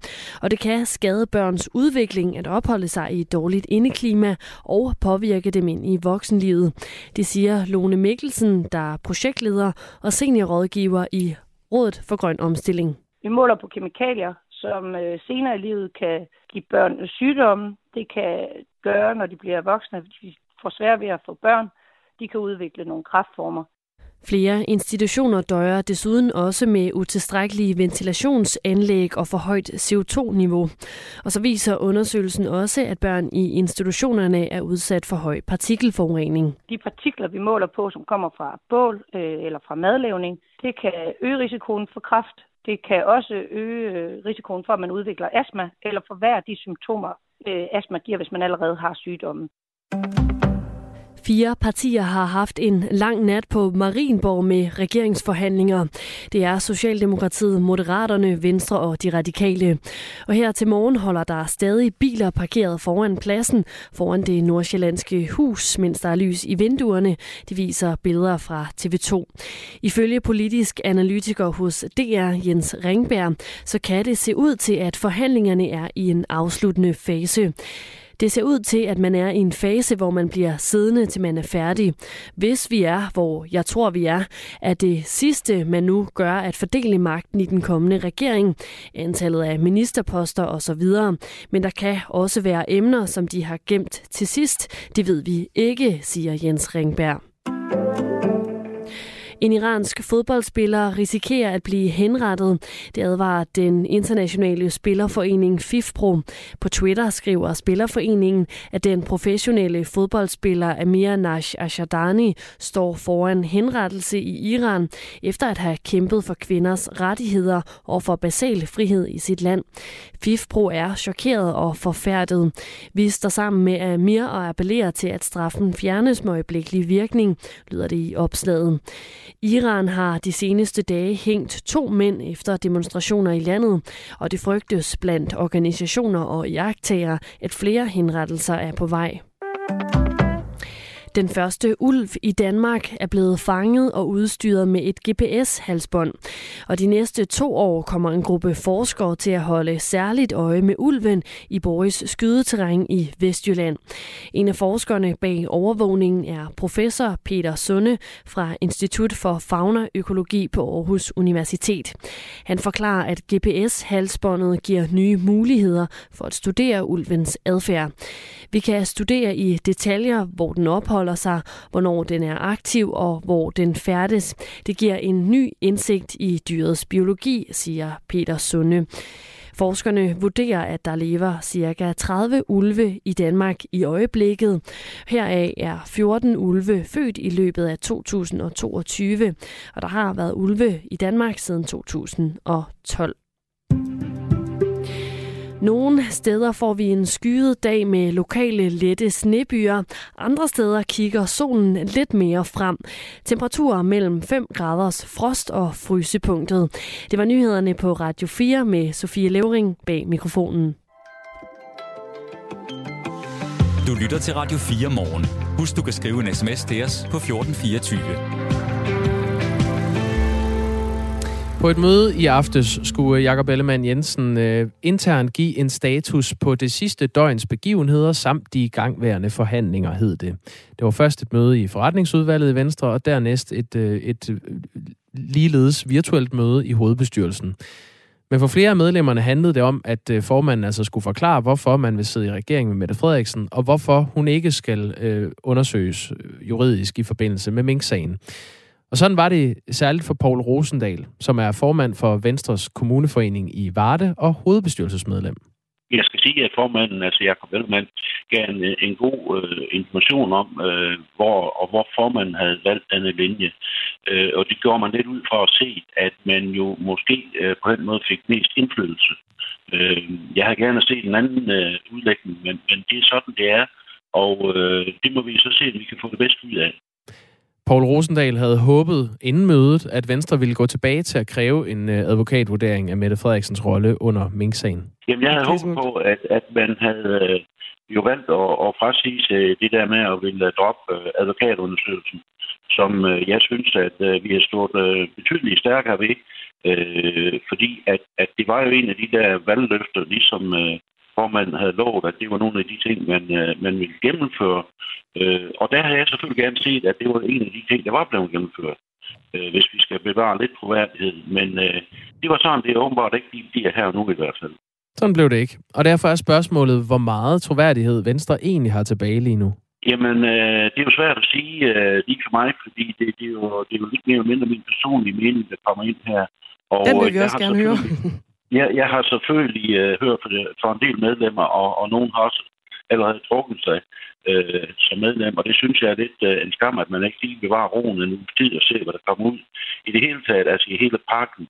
S9: og det kan skade børns udvikling at opholde sig i et dårligt indeklima og påvirke dem ind i voksenlivet. Det siger Lone Mikkelsen, der er projektleder og seniorrådgiver i Rådet for Grøn Omstilling.
S10: Vi måler på kemikalier, som øh, senere i livet kan give børn sygdomme. Det kan gøre, når de bliver voksne, at de får svært ved at få børn de kan udvikle nogle kraftformer.
S9: Flere institutioner døjer desuden også med utilstrækkelige ventilationsanlæg og for højt CO2-niveau. Og så viser undersøgelsen også, at børn i institutionerne er udsat for høj partikelforurening.
S10: De partikler, vi måler på, som kommer fra bål øh, eller fra madlavning, det kan øge risikoen for kræft. Det kan også øge øh, risikoen for, at man udvikler astma eller forværre de symptomer, øh, astma giver, hvis man allerede har sygdommen.
S9: Fire partier har haft en lang nat på Marienborg med regeringsforhandlinger. Det er Socialdemokratiet, Moderaterne, Venstre og de radikale. Og her til morgen holder der stadig biler parkeret foran pladsen, foran det nordsjællandske hus, mens der er lys i vinduerne. Det viser billeder fra TV2. Ifølge politisk analytiker hos DR, Jens Ringberg, så kan det se ud til, at forhandlingerne er i en afsluttende fase. Det ser ud til, at man er i en fase, hvor man bliver siddende, til man er færdig. Hvis vi er, hvor jeg tror, vi er, er det sidste, man nu gør at fordele magten i den kommende regering, antallet af ministerposter osv. Men der kan også være emner, som de har gemt til sidst. Det ved vi ikke, siger Jens Ringberg. En iransk fodboldspiller risikerer at blive henrettet. Det advarer den internationale spillerforening FIFPro. På Twitter skriver spillerforeningen, at den professionelle fodboldspiller Amir Nash Ashadani står foran henrettelse i Iran, efter at have kæmpet for kvinders rettigheder og for basal frihed i sit land. FIFPro er chokeret og forfærdet. Vi står sammen med Amir og appellerer til, at straffen fjernes med øjeblikkelig virkning, lyder det i opslaget. Iran har de seneste dage hængt to mænd efter demonstrationer i landet, og det frygtes blandt organisationer og jagttagere, at flere henrettelser er på vej. Den første ulv i Danmark er blevet fanget og udstyret med et GPS-halsbånd. Og de næste to år kommer en gruppe forskere til at holde særligt øje med ulven i Boris skydeterræn i Vestjylland. En af forskerne bag overvågningen er professor Peter Sunde fra Institut for Faunaøkologi på Aarhus Universitet. Han forklarer, at GPS-halsbåndet giver nye muligheder for at studere ulvens adfærd. Vi kan studere i detaljer, hvor den opholder sig, hvornår den er aktiv og hvor den færdes. Det giver en ny indsigt i dyrets biologi, siger Peter Sunde. Forskerne vurderer, at der lever ca. 30 ulve i Danmark i øjeblikket. Heraf er 14 ulve født i løbet af 2022, og der har været ulve i Danmark siden 2012. Nogle steder får vi en skyet dag med lokale lette snebyer. Andre steder kigger solen lidt mere frem. Temperaturer mellem 5 graders frost og frysepunktet. Det var nyhederne på Radio 4 med Sofie Levering bag mikrofonen.
S2: Du lytter til Radio 4 morgen. Husk, du kan skrive en sms til os på 1424.
S3: På et møde i aftes skulle Jakob Ellemann Jensen øh, internt give en status på det sidste døgns begivenheder samt de igangværende forhandlinger, hed det. Det var først et møde i forretningsudvalget i Venstre, og dernæst et, øh, et øh, ligeledes virtuelt møde i hovedbestyrelsen. Men for flere af medlemmerne handlede det om, at øh, formanden altså skulle forklare, hvorfor man vil sidde i regering med Mette Frederiksen, og hvorfor hun ikke skal øh, undersøges øh, juridisk i forbindelse med Mink-sagen. Og sådan var det særligt for Paul Rosendal, som er formand for Venstres kommuneforening i Varde og hovedbestyrelsesmedlem.
S11: Jeg skal sige, at formanden, altså Jacob Ellemann, gav en, en god øh, information om, øh, hvor og hvor formanden havde valgt denne linje. Øh, og det gjorde man lidt ud for at se, at man jo måske øh, på den måde fik mest indflydelse. Øh, jeg har gerne set en anden øh, udlægning, men, men det er sådan, det er. Og øh, det må vi så se, at vi kan få det bedst ud af.
S3: Paul Rosendal havde håbet inden mødet, at Venstre ville gå tilbage til at kræve en øh, advokatvurdering af Mette Frederiksens rolle under Mink-sagen.
S11: Jamen, jeg havde håbet på, at, at man havde øh, jo valgt at, at frasige sig det der med at ville droppe øh, advokatundersøgelsen, som jeg synes, at vi har stået betydeligt stærkere ved, fordi at, at det var jo en af de der valgløfter, ligesom formanden havde lovet, at det var nogle af de ting, man, øh, man ville gennemføre. Øh, og der har jeg selvfølgelig gerne set, at det var en af de ting, der var blevet gennemført, øh, hvis vi skal bevare lidt troværdighed. Men øh, det var sådan, det er åbenbart ikke de bliver her nu i hvert fald.
S3: Sådan blev det ikke. Og derfor er spørgsmålet, hvor meget troværdighed Venstre egentlig har tilbage lige nu?
S11: Jamen, øh, det er jo svært at sige øh, lige for mig, fordi det, det, er jo, det er jo lidt mere eller mindre min personlige mening, der kommer ind her.
S5: Og Den vil vi også gerne høre.
S11: Jeg, jeg har selvfølgelig øh, hørt fra, det, fra en del medlemmer, og, og nogen har også allerede trukket sig øh, som medlem, og det synes jeg er lidt øh, en skam, at man ikke lige bevarer roen en uge tid og ser, hvad der kommer ud i det hele taget, altså i hele pakken.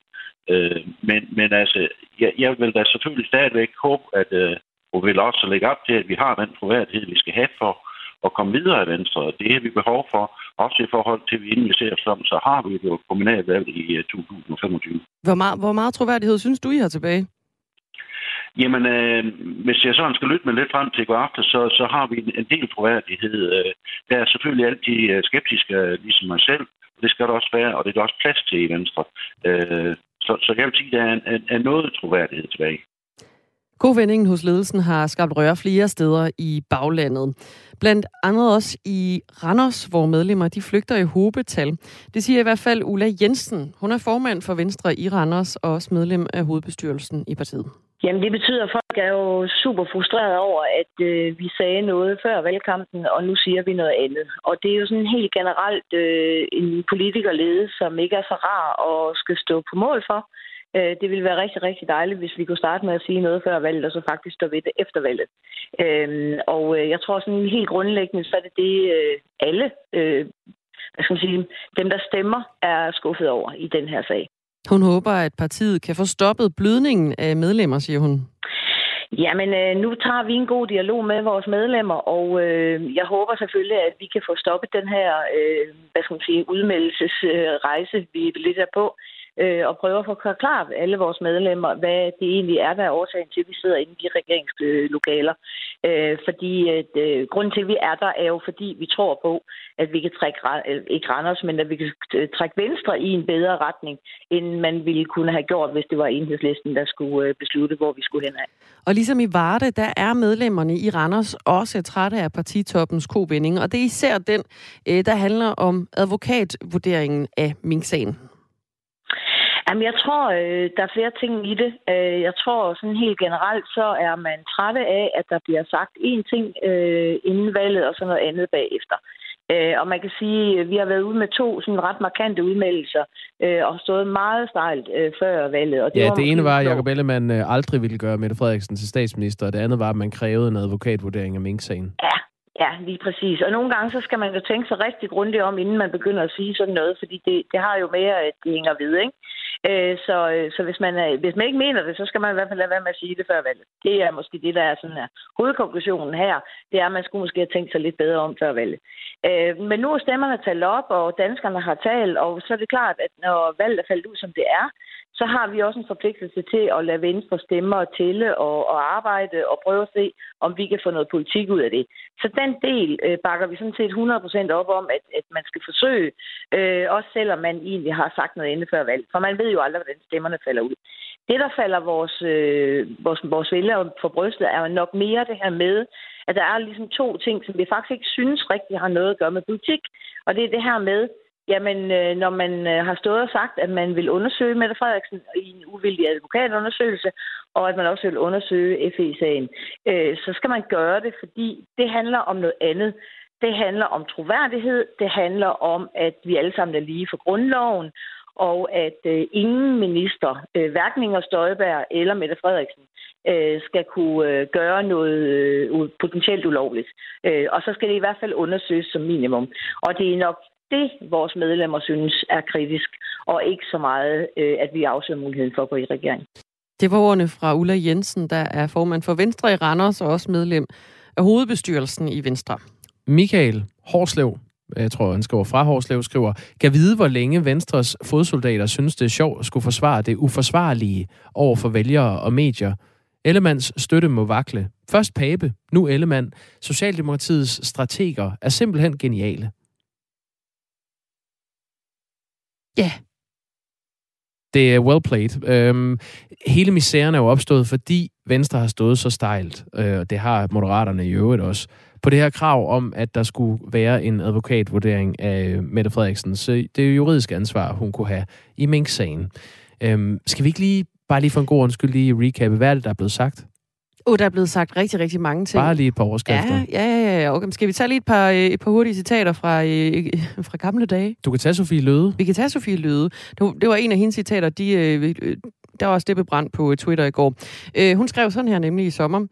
S11: Øh, men, men altså, jeg, jeg vil da selvfølgelig stadigvæk håbe, at øh, hun vil også lægge op til, at vi har den troværdighed, vi skal have for at komme videre i Venstre. Det har vi behov for, også i forhold til, at vi inden vi ser som, så har vi jo kommunalvalg i 2025. Øh,
S5: hvor meget, hvor meget troværdighed synes du, I har tilbage?
S11: Jamen, øh, hvis jeg sådan skal lytte med lidt frem til i går aften, så, så har vi en, en del troværdighed. Øh, der er selvfølgelig altid øh, skeptiske, ligesom mig selv. Det skal der også være, og det er der også plads til i Venstre. Øh, så, så jeg vil sige, at der er, en, er noget troværdighed tilbage.
S5: Kovendingen hos ledelsen har skabt røre flere steder i baglandet. Blandt andet også i Randers, hvor medlemmer de flygter i hobetal. Det siger i hvert fald Ulla Jensen. Hun er formand for Venstre i Randers og også medlem af hovedbestyrelsen i partiet.
S10: Jamen det betyder, at folk er jo super frustrerede over, at øh, vi sagde noget før valgkampen, og nu siger vi noget andet. Og det er jo sådan helt generelt øh, en politikerlede, som ikke er så rar at skal stå på mål for. Øh, det ville være rigtig, rigtig dejligt, hvis vi kunne starte med at sige noget før valget, og så faktisk stå ved det efter valget. Øh, og øh, jeg tror sådan helt grundlæggende, så er det det, alle, hvad skal man sige, dem der stemmer, er skuffet over i den her sag.
S5: Hun håber, at partiet kan få stoppet blødningen af medlemmer, siger hun.
S10: Jamen, øh, nu tager vi en god dialog med vores medlemmer, og øh, jeg håber selvfølgelig, at vi kan få stoppet den her, øh, hvad skal man sige, udmeldelsesrejse, øh, vi lidt er på øh, og prøver at forklare alle vores medlemmer, hvad det egentlig er, der er årsagen til, at vi sidder inde i de regeringslokaler. Øh, fordi at, øh, grunden til, at vi er der, er jo fordi, vi tror på, at vi kan trække, øh, ikke Randers, men at vi kan trække Venstre i en bedre retning, end man ville kunne have gjort, hvis det var enhedslisten, der skulle øh, beslutte, hvor vi skulle hen af.
S5: Og ligesom i Varde, der er medlemmerne i Randers også trætte af partitoppens kovending, og det er især den, øh, der handler om advokatvurderingen af Mink-sagen.
S10: Jamen, jeg tror, øh, der er flere ting i det. Øh, jeg tror sådan helt generelt, så er man trætte af, at der bliver sagt én ting øh, inden valget, og så noget andet bagefter. Øh, og man kan sige, at vi har været ude med to sådan ret markante udmeldelser, øh, og stået meget stejlt øh, før valget. Og
S3: det ja, var det ene var, at Jacob Ellemann øh, aldrig ville gøre Mette Frederiksen til statsminister, og det andet var, at man krævede en advokatvurdering af Mink-sagen.
S10: Ja, Ja, lige præcis. Og nogle gange, så skal man jo tænke sig rigtig grundigt om, inden man begynder at sige sådan noget, fordi det, det har jo mere, at det hænger ved, ikke? Øh, så, øh, så hvis man, øh, hvis man ikke mener det, så skal man i hvert fald lade være med at sige det før valget. Det er måske det, der er sådan her. Hovedkonklusionen her, det er, at man skulle måske have tænkt sig lidt bedre om før valget. Øh, men nu er stemmerne talt op, og danskerne har talt, og så er det klart, at når valget er faldet ud, som det er, så har vi også en forpligtelse til at lade Venstre stemme og tælle og, og arbejde og prøve at se, om vi kan få noget politik ud af det. Så den del øh, bakker vi sådan set 100% op om, at, at man skal forsøge, øh, også selvom man egentlig har sagt noget inde før valg. For man ved jo aldrig, hvordan stemmerne falder ud. Det, der falder vores, øh, vores, vores vælgere for brystet, er jo nok mere det her med, at der er ligesom to ting, som vi faktisk ikke synes rigtig har noget at gøre med politik. Og det er det her med,
S12: Jamen, øh, når man øh, har stået og sagt, at man vil undersøge Mette Frederiksen i en uvildig advokatundersøgelse, og at man også vil undersøge FE-sagen, øh, så skal man gøre det, fordi det handler om noget andet. Det handler om troværdighed, det handler om, at vi alle sammen er lige for grundloven, og at øh, ingen minister, øh, hverken Inger Støjberg eller Mette Frederiksen, øh, skal kunne øh, gøre noget øh, potentielt ulovligt. Øh, og så skal det i hvert fald undersøges som minimum. Og det er nok det, vores medlemmer synes er kritisk, og ikke så meget, øh, at vi afsøger muligheden for at gå i regering.
S5: Det var ordene fra Ulla Jensen, der er formand for Venstre i Randers og også medlem af hovedbestyrelsen i Venstre.
S3: Michael Horslev, jeg tror, han skriver fra Horslev, skriver, kan vide, hvor længe Venstres fodsoldater synes, det er sjovt at skulle forsvare det uforsvarlige over for vælgere og medier. Ellemands støtte må vakle. Først Pape, nu Ellemann. Socialdemokratiets strateger er simpelthen geniale.
S5: Ja. Yeah.
S3: Det er well played. Øhm, hele misæren er jo opstået, fordi Venstre har stået så stejlt, øh, og det har Moderaterne i øvrigt også, på det her krav om, at der skulle være en advokatvurdering af øh, Mette Frederiksen. Så det er jo juridisk ansvar, hun kunne have i Mink-sagen. Øhm, skal vi ikke lige, bare lige for en god undskyld, lige recappe, hvad er det, der er blevet sagt?
S5: Åh, oh, der er blevet sagt rigtig, rigtig mange ting.
S3: Bare lige et par overskrifter.
S5: Ja, ja, ja. ja. Okay, skal vi tage lige et par, øh, et par hurtige citater fra, øh, fra gamle dage?
S3: Du kan tage Sofie Løde.
S5: Vi kan tage Sofie Løde. Det var en af hendes citater, de, øh, der var også det bebrændt på Twitter i går. hun skrev sådan her nemlig i sommer.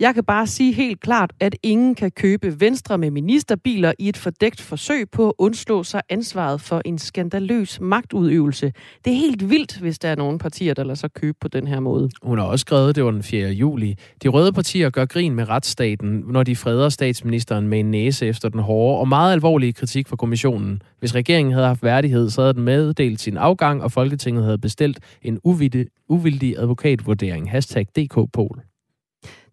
S5: Jeg kan bare sige helt klart, at ingen kan købe Venstre med ministerbiler i et fordækt forsøg på at undslå sig ansvaret for en skandaløs magtudøvelse. Det er helt vildt, hvis der er nogle partier, der lader sig købe på den her måde.
S3: Hun har også skrevet, det var den 4. juli. De røde partier gør grin med retsstaten, når de freder statsministeren med en næse efter den hårde og meget alvorlige kritik fra kommissionen. Hvis regeringen havde haft værdighed, så havde den meddelt sin afgang, og Folketinget havde bestilt en uvildig advokatvurdering. Hashtag DK-pol.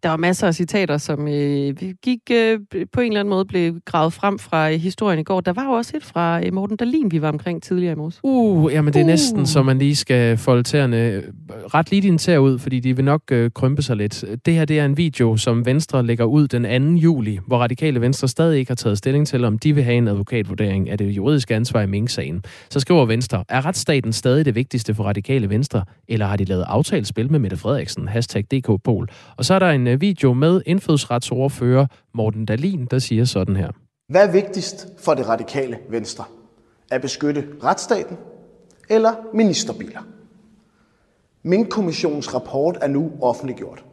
S5: Der var masser af citater, som øh, gik øh, på en eller anden måde blev gravet frem fra øh, historien i går. Der var jo også et fra øh, Morten Dalin, vi var omkring tidligere i morges.
S3: Uh, jamen det er uh. næsten, så man lige skal folde tæerne øh, ret lige dine tæer ud, fordi de vil nok øh, krympe sig lidt. Det her det er en video, som Venstre lægger ud den 2. juli, hvor Radikale Venstre stadig ikke har taget stilling til, om de vil have en advokatvurdering af det juridiske ansvar i Mink-sagen. Så skriver Venstre, er retsstaten stadig det vigtigste for Radikale Venstre, eller har de lavet aftalespil med Mette Frederiksen? Hashtag DK-pol. Og så er der en en øh, video med indfødsretsordfører Morten Dalin, der siger sådan her.
S13: Hvad er vigtigst for det radikale venstre? At beskytte retsstaten eller ministerbiler? Mink-kommissionens rapport er nu offentliggjort,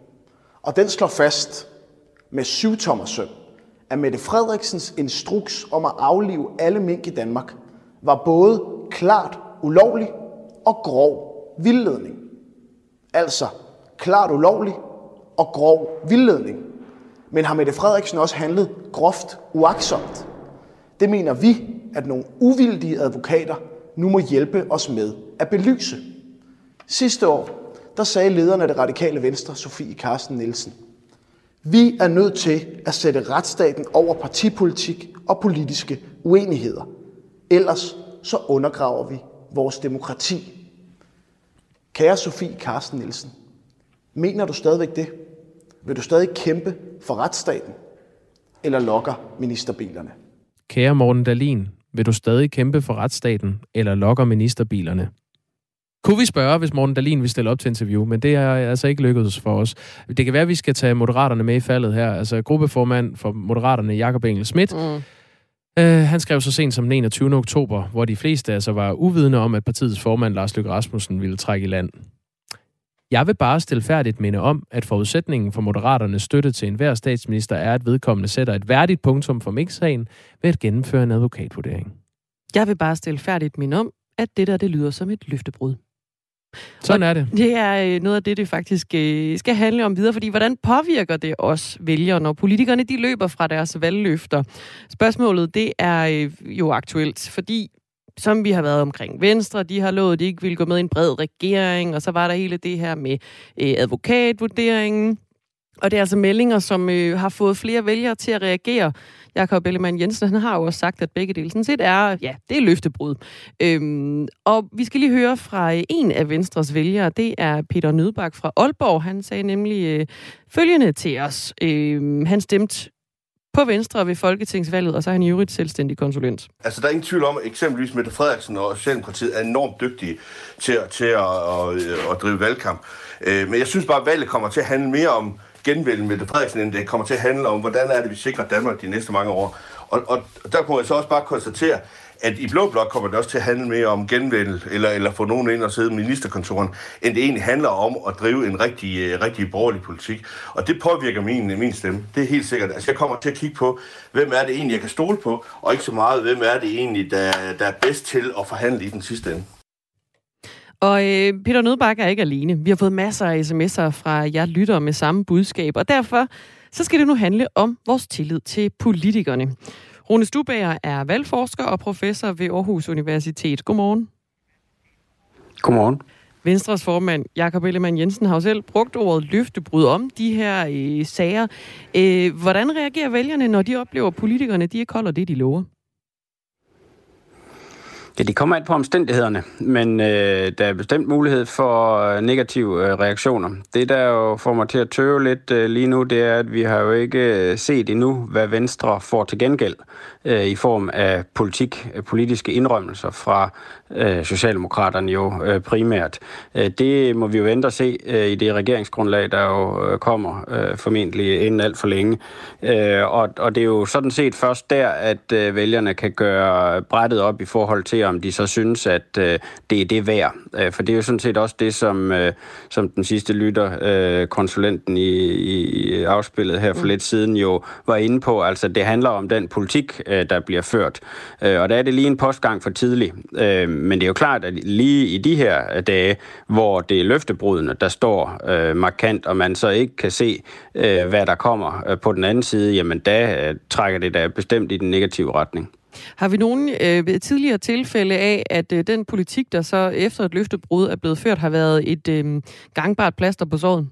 S13: og den slår fast med syv tommer søm, at Mette Frederiksens instruks om at aflive alle mink i Danmark var både klart ulovlig og grov vildledning. Altså klart ulovlig og grov vildledning. Men har Mette Frederiksen også handlet groft uaksomt? Det mener vi, at nogle uvildige advokater nu må hjælpe os med at belyse. Sidste år, der sagde lederen af det radikale venstre, Sofie Carsten Nielsen, vi er nødt til at sætte retsstaten over partipolitik og politiske uenigheder. Ellers så undergraver vi vores demokrati. Kære Sofie Carsten Nielsen, mener du stadigvæk det? Vil du stadig kæmpe for retsstaten, eller lokker ministerbilerne?
S3: Kære Morten Dalin, vil du stadig kæmpe for retsstaten, eller lokker ministerbilerne? Kunne vi spørge, hvis Morten Dalin vil stille op til interview, men det er altså ikke lykkedes for os. Det kan være, at vi skal tage Moderaterne med i faldet her. Altså gruppeformand for Moderaterne, Jakob Engel Schmidt, mm. Øh, han skrev så sent som den 21. oktober, hvor de fleste altså var uvidende om, at partiets formand Lars Løkke Rasmussen ville trække i land. Jeg vil bare stilfærdigt minde om, at forudsætningen for Moderaternes støtte til enhver statsminister er, at vedkommende sætter et værdigt punktum for mix-sagen ved at gennemføre en advokatvurdering.
S5: Jeg vil bare stilfærdigt minde om, at det der det lyder som et løftebrud.
S3: Sådan er det.
S5: Det er øh, noget af det, det faktisk øh, skal handle om videre, fordi hvordan påvirker det os vælgere, når politikerne de løber fra deres valgløfter? Spørgsmålet, det er øh, jo aktuelt, fordi som vi har været omkring Venstre, de har lovet, at de ikke ville gå med i en bred regering, og så var der hele det her med øh, advokatvurderingen. Og det er altså meldinger, som øh, har fået flere vælgere til at reagere. Jakob Ellemann Jensen han har jo også sagt, at begge dele sådan set er, ja, det er løftebrud. Øhm, og vi skal lige høre fra øh, en af Venstres vælgere, det er Peter Nødbak fra Aalborg. Han sagde nemlig øh, følgende til os. Øhm, han stemte på Venstre ved Folketingsvalget, og så er han i øvrigt selvstændig konsulent.
S14: Altså, der er ingen tvivl om, at eksempelvis Mette Frederiksen og Socialdemokratiet er enormt dygtige til, til at, at, at, at drive valgkamp. Øh, men jeg synes bare, at valget kommer til at handle mere om genvælden Mette Frederiksen, end det kommer til at handle om, hvordan er det, vi sikrer Danmark de næste mange år. Og, og der kunne jeg så også bare konstatere, at i Blå Blok kommer det også til at handle mere om genvendel, eller, eller få nogen ind og sidde i ministerkontoren, end det egentlig handler om at drive en rigtig, øh, rigtig borgerlig politik. Og det påvirker min, øh, min stemme. Det er helt sikkert. Altså, jeg kommer til at kigge på, hvem er det egentlig, jeg kan stole på, og ikke så meget, hvem er det egentlig, der, der er bedst til at forhandle i den sidste ende.
S5: Og øh, Peter Nødbakke er ikke alene. Vi har fået masser af sms'er fra jer lyttere med samme budskab, og derfor så skal det nu handle om vores tillid til politikerne. Rune Stubager er valgforsker og professor ved Aarhus Universitet. Godmorgen.
S15: Godmorgen.
S5: Venstres formand, Jakob Ellemann Jensen, har jo selv brugt ordet løftebrud om de her øh, sager. Øh, hvordan reagerer vælgerne, når de oplever, at politikerne de ikke holder det, de lover?
S15: Ja, det kommer an på omstændighederne, men øh, der er bestemt mulighed for øh, negative øh, reaktioner. Det, der jo får mig til at tøve lidt øh, lige nu, det er, at vi har jo ikke øh, set endnu, hvad Venstre får til gengæld øh, i form af politik, øh, politiske indrømmelser fra øh, Socialdemokraterne jo øh, primært. Øh, det må vi jo vente og se øh, i det regeringsgrundlag, der jo øh, kommer øh, formentlig inden alt for længe. Øh, og, og det er jo sådan set først der, at øh, vælgerne kan gøre brættet op i forhold til, om de så synes, at øh, det er det værd. Øh, for det er jo sådan set også det, som, øh, som den sidste lytter, øh, konsulenten i, i afspillet her for mm. lidt siden, jo var inde på. Altså, det handler om den politik, øh, der bliver ført. Øh, og der er det lige en postgang for tidlig. Øh, men det er jo klart, at lige i de her dage, hvor det er løftebrudene, der står øh, markant, og man så ikke kan se, øh, hvad der kommer øh, på den anden side, jamen da øh, trækker det da bestemt i den negative retning.
S5: Har vi nogen øh, tidligere tilfælde af, at øh, den politik, der så efter et løftebrud er blevet ført, har været et øh, gangbart plaster på såret?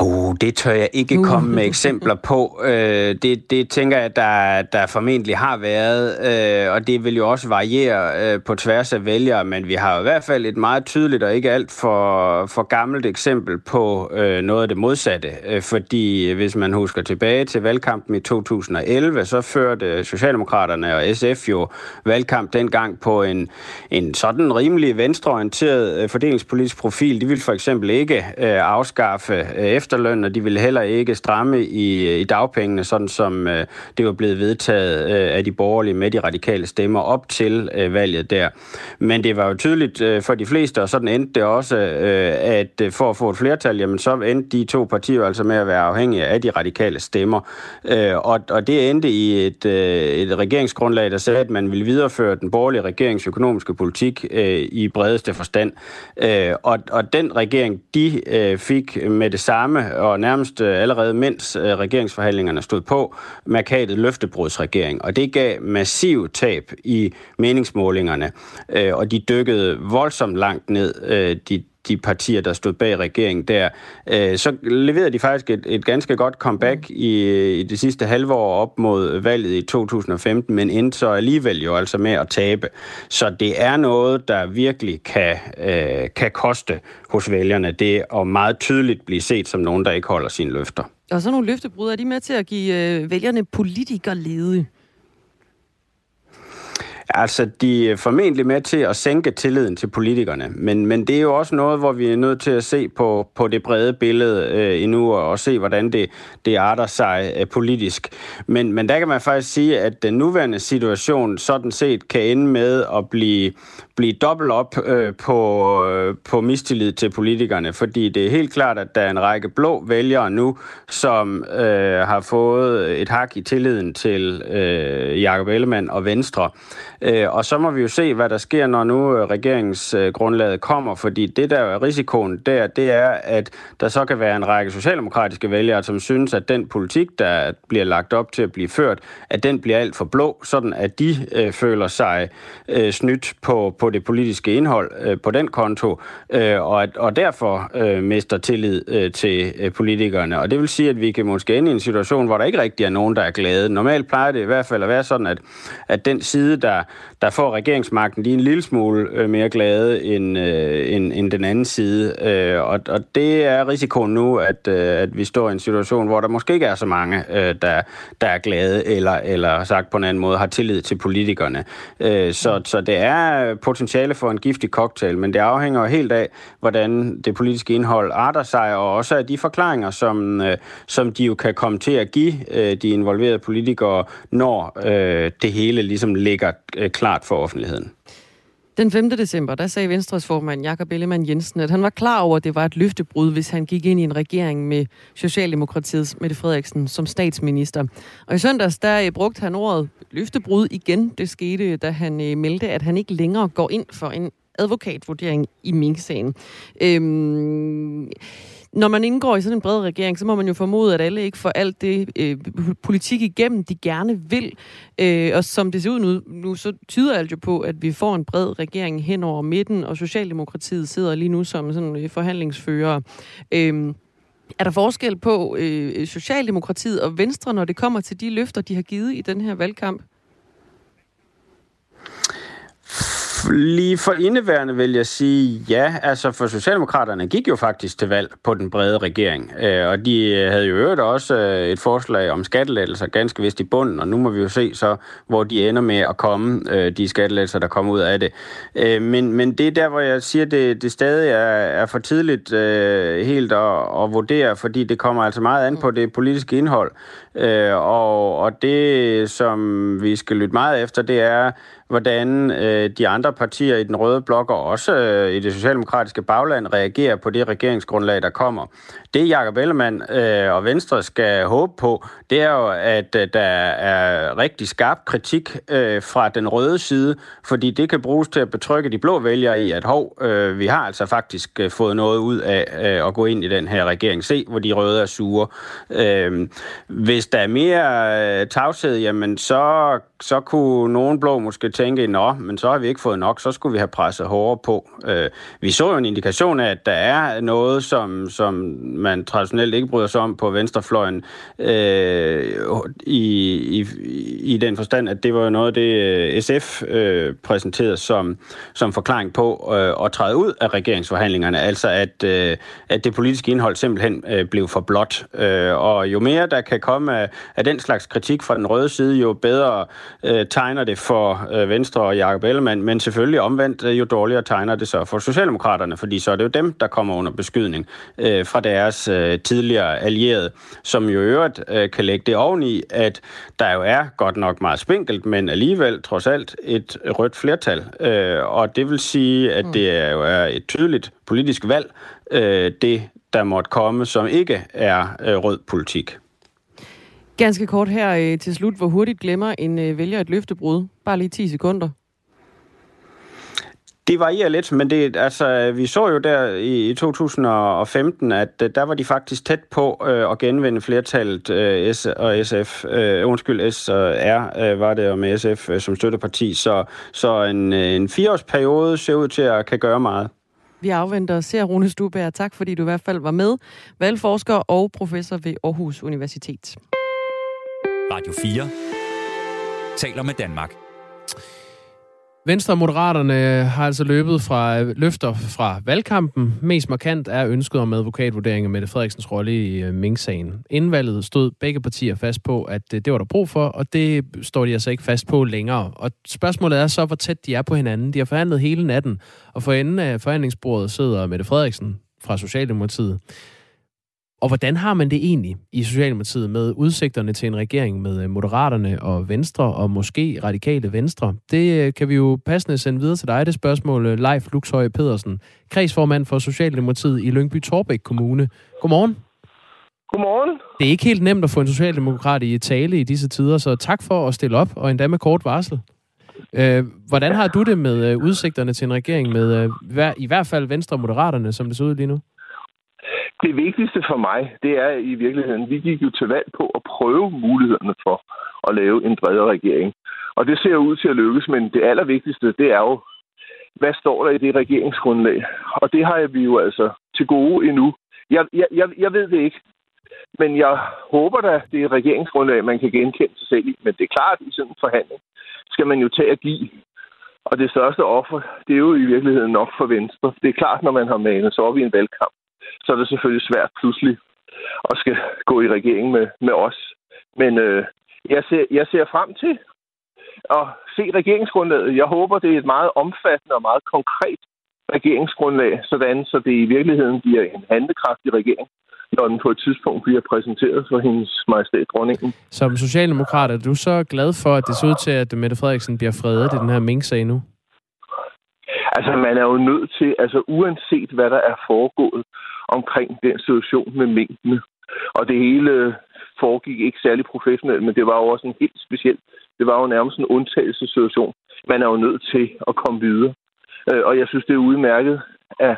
S15: Uh, det tør jeg ikke uh. komme med eksempler på. Uh, det, det tænker jeg, der, der formentlig har været, uh, og det vil jo også variere uh, på tværs af vælgere, men vi har i hvert fald et meget tydeligt og ikke alt for, for gammelt eksempel på uh, noget af det modsatte. Uh, fordi hvis man husker tilbage til valgkampen i 2011, så førte Socialdemokraterne og SF jo valgkamp dengang på en, en sådan rimelig venstreorienteret uh, fordelingspolitisk profil. De ville for eksempel ikke uh, afskaffe uh, efterløn, og de ville heller ikke stramme i, øh, i dagpengene, sådan som øh, det var blevet vedtaget øh, af de borgerlige med de radikale stemmer op til øh, valget der. Men det var jo tydeligt øh, for de fleste, og sådan endte det også, øh, at øh, for at få et flertal, jamen så endte de to partier altså med at være afhængige af de radikale stemmer. Øh, og, og det endte i et, øh, et regeringsgrundlag, der sagde, at man ville videreføre den borgerlige regerings økonomiske politik øh, i bredeste forstand. Øh, og, og den regering, de øh, fik med det samme samme, og nærmest øh, allerede mens øh, regeringsforhandlingerne stod på, markatet løftebrudsregering. Og det gav massiv tab i meningsmålingerne, øh, og de dykkede voldsomt langt ned, de de partier, der stod bag regeringen der, øh, så leverede de faktisk et, et ganske godt comeback mm. i, i det sidste halve år op mod valget i 2015, men endte så alligevel jo altså med at tabe. Så det er noget, der virkelig kan, øh, kan koste hos vælgerne, det og meget tydeligt blive set som nogen, der ikke holder sine løfter.
S5: Og så nogle løftebrud, er de med til at give øh, vælgerne politikerlede?
S15: Altså, de er formentlig med til at sænke tilliden til politikerne, men, men det er jo også noget, hvor vi er nødt til at se på, på det brede billede øh, endnu, og, og se, hvordan det, det arter sig øh, politisk. Men, men der kan man faktisk sige, at den nuværende situation sådan set kan ende med at blive, blive dobbelt op øh, på, øh, på mistillid til politikerne, fordi det er helt klart, at der er en række blå vælgere nu, som øh, har fået et hak i tilliden til øh, Jakob Ellemann og Venstre. Øh, og så må vi jo se, hvad der sker, når nu øh, regeringsgrundlaget kommer, fordi det der er risikoen der, det er, at der så kan være en række socialdemokratiske vælgere, som synes, at den politik, der bliver lagt op til at blive ført, at den bliver alt for blå, sådan at de øh, føler sig øh, snydt på, på på det politiske indhold øh, på den konto, øh, og, at, og derfor øh, mister tillid øh, til øh, politikerne. Og det vil sige, at vi kan måske ende i en situation, hvor der ikke rigtig er nogen, der er glade. Normalt plejer det i hvert fald at være sådan, at, at den side, der, der får regeringsmagten, er en lille smule øh, mere glade end, øh, end, end den anden side. Øh, og, og det er risikoen nu, at, øh, at vi står i en situation, hvor der måske ikke er så mange, øh, der, der er glade, eller, eller sagt på en anden måde, har tillid til politikerne. Øh, så, så det er potentiale for en giftig cocktail, men det afhænger helt af, hvordan det politiske indhold arter sig, og også af de forklaringer, som, øh, som de jo kan komme til at give øh, de involverede politikere, når øh, det hele ligesom ligger øh, klart for offentligheden.
S5: Den 5. december, der sagde Venstres formand Jakob Ellemann Jensen, at han var klar over, at det var et løftebrud, hvis han gik ind i en regering med Socialdemokratiets Mette Frederiksen som statsminister. Og i søndags, der øh, brugte han ordet løftebrud igen. Det skete, da han øh, meldte, at han ikke længere går ind for en advokatvurdering i Mink-sagen. Øhm, når man indgår i sådan en bred regering, så må man jo formode, at alle ikke får alt det øh, politik igennem, de gerne vil. Øh, og som det ser ud nu, nu, så tyder alt jo på, at vi får en bred regering hen over midten, og Socialdemokratiet sidder lige nu som sådan øh, forhandlingsfører. Øh, er der forskel på øh, Socialdemokratiet og Venstre, når det kommer til de løfter, de har givet i den her valgkamp?
S15: Lige for indeværende vil jeg sige ja. Altså for Socialdemokraterne gik jo faktisk til valg på den brede regering. Øh, og de havde jo øvrigt også øh, et forslag om skattelettelser ganske vist i bunden. Og nu må vi jo se så, hvor de ender med at komme, øh, de skattelettelser, der kommer ud af det. Men, men det er der, hvor jeg siger, det, det stadig er, er for tidligt helt at, at vurdere, fordi det kommer altså meget an på det politiske indhold. Øh, og, og det, som vi skal lytte meget efter, det er, hvordan øh, de andre partier i den røde blok og også øh, i det socialdemokratiske bagland reagerer på det regeringsgrundlag, der kommer. Det Jakob Ellemann øh, og Venstre skal håbe på, det er jo, at øh, der er rigtig skarp kritik øh, fra den røde side, fordi det kan bruges til at betrygge de blå vælgere i, at hov, øh, vi har altså faktisk øh, fået noget ud af øh, at gå ind i den her regering. Se, hvor de røde er sure. Øh, hvis hvis der er mere øh, tavshed, jamen så, så kunne nogen blå måske tænke, nå, men så har vi ikke fået nok, så skulle vi have presset hårdere på. Øh, vi så jo en indikation af, at der er noget, som, som man traditionelt ikke bryder sig om på venstrefløjen, øh, i, i, i den forstand, at det var noget af det, øh, SF øh, præsenterede som, som forklaring på øh, at træde ud af regeringsforhandlingerne, altså at, øh, at det politiske indhold simpelthen øh, blev for blot. Øh, og jo mere der kan komme af, af den slags kritik fra den røde side, jo bedre øh, tegner det for øh, Venstre og Jacob Ellemann, men selvfølgelig omvendt, øh, jo dårligere tegner det så for Socialdemokraterne, fordi så er det jo dem, der kommer under beskydning øh, fra deres øh, tidligere allierede, som jo øvrigt øh, kan lægge det oveni, at der jo er godt nok meget spinkelt, men alligevel trods alt et rødt flertal. Øh, og det vil sige, at det er jo er et tydeligt politisk valg, øh, det der måtte komme, som ikke er øh, rød politik.
S5: Ganske kort her øh, til slut. Hvor hurtigt glemmer en øh, vælger et løftebrud? Bare lige 10 sekunder.
S15: Det varierer lidt, men det, altså, vi så jo der i, i 2015, at uh, der var de faktisk tæt på uh, at genvinde flertallet uh, S og SF. Uh, undskyld, S og R uh, var det jo med SF uh, som støtteparti. Så, så en, uh, en fireårsperiode ser ud til at kan gøre meget.
S5: Vi afventer og ser Rune Stuberg. Tak fordi du i hvert fald var med. Valgforsker og professor ved Aarhus Universitet.
S2: Radio 4 taler med Danmark.
S3: Venstre og Moderaterne har altså løbet fra løfter fra valgkampen. Mest markant er ønsket om advokatvurdering af Mette Frederiksens rolle i øh, Mink-sagen. Inden valget stod begge partier fast på, at øh, det var der brug for, og det står de altså ikke fast på længere. Og spørgsmålet er så, hvor tæt de er på hinanden. De har forhandlet hele natten, og for enden af forhandlingsbordet sidder Mette Frederiksen fra Socialdemokratiet. Og hvordan har man det egentlig i Socialdemokratiet med udsigterne til en regering med øh, Moderaterne og Venstre og måske Radikale Venstre? Det øh, kan vi jo passende sende videre til dig, det spørgsmål, øh, Leif Luxhøj Pedersen, kredsformand for Socialdemokratiet i Lyngby Torbæk Kommune. Godmorgen.
S16: Godmorgen.
S3: Det er ikke helt nemt at få en socialdemokrat i tale i disse tider, så tak for at stille op, og endda med kort varsel. hvordan har du det med udsigterne til en regering med i hvert fald Venstre og Moderaterne, som det ser ud lige nu?
S16: Det vigtigste for mig, det er i virkeligheden, vi gik jo til valg på at prøve mulighederne for at lave en bredere regering. Og det ser ud til at lykkes, men det allervigtigste, det er jo, hvad står der i det regeringsgrundlag? Og det har vi jo altså til gode endnu. Jeg, jeg, jeg, jeg ved det ikke, men jeg håber da, det er et regeringsgrundlag, man kan genkende sig selv i. Men det er klart, i sådan en forhandling skal man jo tage at give. Og det største offer, det er jo i virkeligheden nok for Venstre. Det er klart, når man har manet sig op i en valgkamp, så er det selvfølgelig svært pludselig at skal gå i regering med, med os. Men øh, jeg, ser, jeg ser frem til at se regeringsgrundlaget. Jeg håber, det er et meget omfattende og meget konkret regeringsgrundlag, sådan så det i virkeligheden bliver en handekraftig regering, når den på et tidspunkt bliver præsenteret for hendes majestæt dronningen.
S3: Som socialdemokrat er du så glad for, at det ser ud til, at Mette Frederiksen bliver fredet i den her mink-sag nu?
S16: Altså, man er jo nødt til, altså uanset hvad der er foregået omkring den situation med minkene, og det hele foregik ikke særlig professionelt, men det var jo også en helt speciel, det var jo nærmest en undtagelsessituation. Man er jo nødt til at komme videre. Øh, og jeg synes, det er udmærket, at,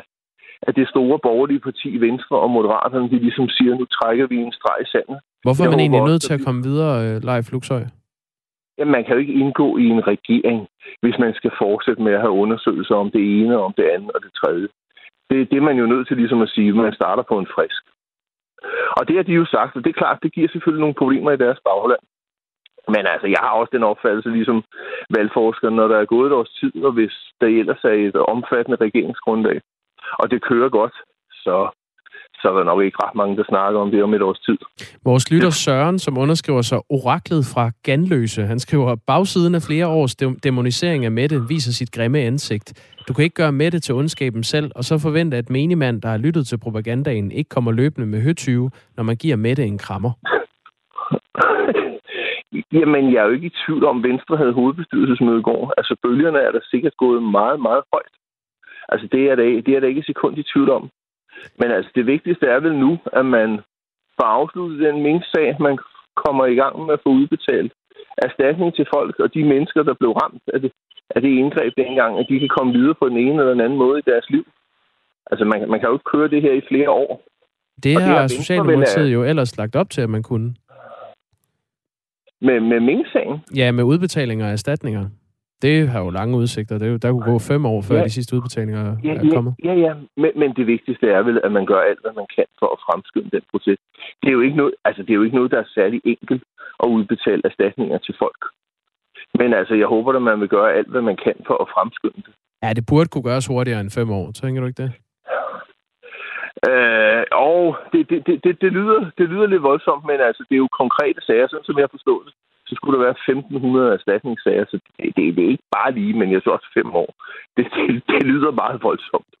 S16: at det store borgerlige parti, Venstre og Moderaterne, de ligesom siger, nu trækker vi en streg i sandet.
S3: Hvorfor er man egentlig nødt til at komme videre, øh, Leif Luxøj?
S16: Jamen, man kan jo ikke indgå i en regering, hvis man skal fortsætte med at have undersøgelser om det ene, om det andet og det tredje. Det, det er man jo nødt til ligesom at sige, når man starter på en frisk. Og det har de jo sagt, og det er klart, det giver selvfølgelig nogle problemer i deres bagland. Men altså, jeg har også den opfattelse, ligesom valgforskerne, når der er gået et års tid, og hvis der ellers er et omfattende regeringsgrundlag, og det kører godt, så, så er der nok ikke ret mange, der snakker om det om et års tid.
S3: Vores lytter Søren, som underskriver sig oraklet fra Ganløse, han skriver, bagsiden af flere års demonisering af Mette viser sit grimme ansigt. Du kan ikke gøre det til ondskaben selv, og så forvente, at menigmand, der har lyttet til propagandaen, ikke kommer løbende med høtyve, når man giver Mette en krammer.
S16: Jamen, jeg er jo ikke i tvivl om, at Venstre havde hovedbestyrelsesmøde i går. Altså, bølgerne er der sikkert gået meget, meget højt. Altså, det er der, det er der ikke et sekund i tvivl om. Men altså, det vigtigste er vel nu, at man får afsluttet den mindsag, man kommer i gang med at få udbetalt erstatning til folk og de mennesker, der blev ramt af det, af det indgreb dengang, at de kan komme videre på den ene eller den anden måde i deres liv. Altså, man, man kan jo ikke køre det her i flere år.
S3: Det har det Socialdemokratiet jo ellers lagt op til, at man kunne.
S16: Med, med Ming-sagen?
S3: Ja, med udbetalinger af erstatninger. Det har jo lange udsigter. Det er jo, der kunne gå fem år, før ja. de sidste udbetalinger
S16: ja,
S3: er kommet.
S16: Ja, ja. Men, men det vigtigste er vel, at man gør alt, hvad man kan for at fremskynde den proces. Det er jo ikke noget, altså, det er jo ikke noget der er særlig enkelt at udbetale erstatninger til folk. Men altså, jeg håber, at man vil gøre alt, hvad man kan for at fremskynde det.
S3: Ja, det burde kunne gøres hurtigere end fem år. Tænker du ikke det?
S16: Øh, og det, det, det, det, det, lyder, det lyder lidt voldsomt, men altså, det er jo konkrete sager, sådan som jeg forstår det. Så skulle der være 1.500 erstatningssager, så det, det, det er ikke bare lige, men jeg synes også fem år. Det, det, det lyder meget voldsomt.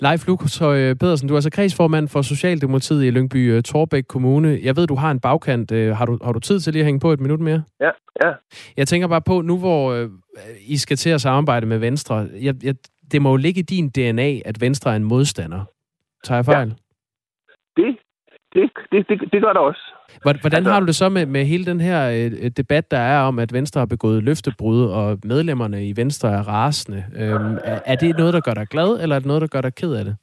S3: Leif Lukoshøj Pedersen, du er altså kredsformand for Socialdemokratiet i Lyngby øh, Torbæk Kommune. Jeg ved, du har en bagkant. Øh, har du, har du tid til lige at hænge på et minut mere?
S16: Ja, ja.
S3: Jeg tænker bare på, nu hvor øh, I skal til at samarbejde med Venstre, jeg, jeg, det må jo ligge i din DNA, at Venstre er en modstander. Tager jeg fejl?
S16: Ja. Det, det, det, det, det gør der også.
S3: Hvordan altså, har du det så med, med hele den her øh, debat, der er om, at Venstre har begået løftebrud, og medlemmerne i Venstre er rasende? Øhm, er, er det noget, der gør dig glad, eller er det noget, der gør dig ked af det?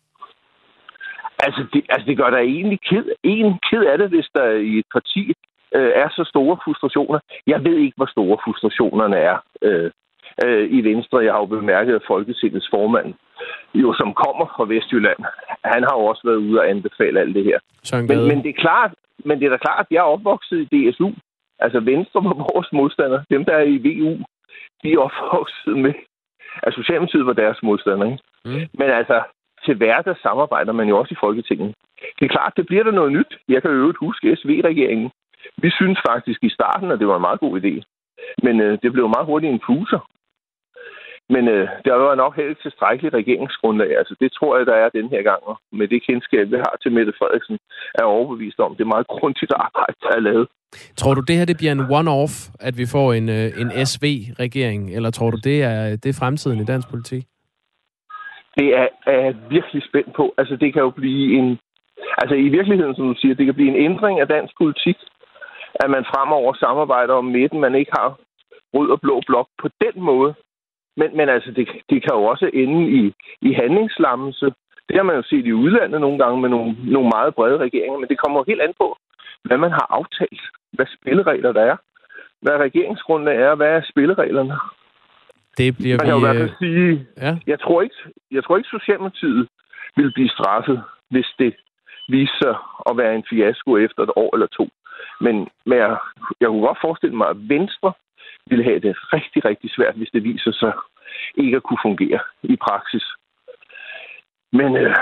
S16: Altså, det, altså, det gør dig egentlig ked, en ked af det, hvis der i et parti øh, er så store frustrationer. Jeg ved ikke, hvor store frustrationerne er øh, øh, i Venstre. Jeg har jo bemærket, at Folketingets formand, jo som kommer fra Vestjylland, han har jo også været ude og anbefale alt det her. Men, men det er klart, men det er da klart, at jeg er opvokset i DSU. Altså Venstre var vores modstander. Dem, der er i VU, de er opvokset med, at Socialdemokratiet var deres modstander. Ikke? Mm. Men altså, til hverdag samarbejder man jo også i Folketinget. Det er klart, det bliver der noget nyt. Jeg kan jo øvrigt huske SV-regeringen. Vi synes faktisk i starten, at det var en meget god idé. Men øh, det blev meget hurtigt en fuser. Men øh, der var nok helt tilstrækkeligt regeringsgrundlag. Altså, det tror jeg, der er den her gang. Og med det kendskab, vi har til Mette Frederiksen, er overbevist om, det er meget grundigt arbejde, der er lavet.
S3: Tror du, det her det bliver en one-off, at vi får en, øh, en SV-regering? Eller tror du, det er, det er fremtiden i dansk politik?
S16: Det er, er jeg virkelig spændt på. Altså, det kan jo blive en... Altså, i virkeligheden, som du siger, det kan blive en ændring af dansk politik, at man fremover samarbejder om midten, man ikke har rød og blå blok på den måde. Men, men altså, det, det kan jo også ende i, i handlingslammelse. Det har man jo set i udlandet nogle gange med nogle, nogle meget brede regeringer, men det kommer helt an på, hvad man har aftalt. Hvad spilleregler der er. Hvad regeringsgrundlag er, hvad er spillereglerne?
S3: Det bliver
S16: man kan
S3: vi...
S16: jo i hvert fald øh, sige,
S3: ja.
S16: jeg, tror ikke, jeg tror ikke, Socialdemokratiet vil blive straffet, hvis det viser sig at være en fiasko efter et år eller to. Men, men jeg, jeg kunne godt forestille mig, at Venstre ville have det rigtig, rigtig svært, hvis det viser sig, ikke at kunne fungere i praksis. Men øh,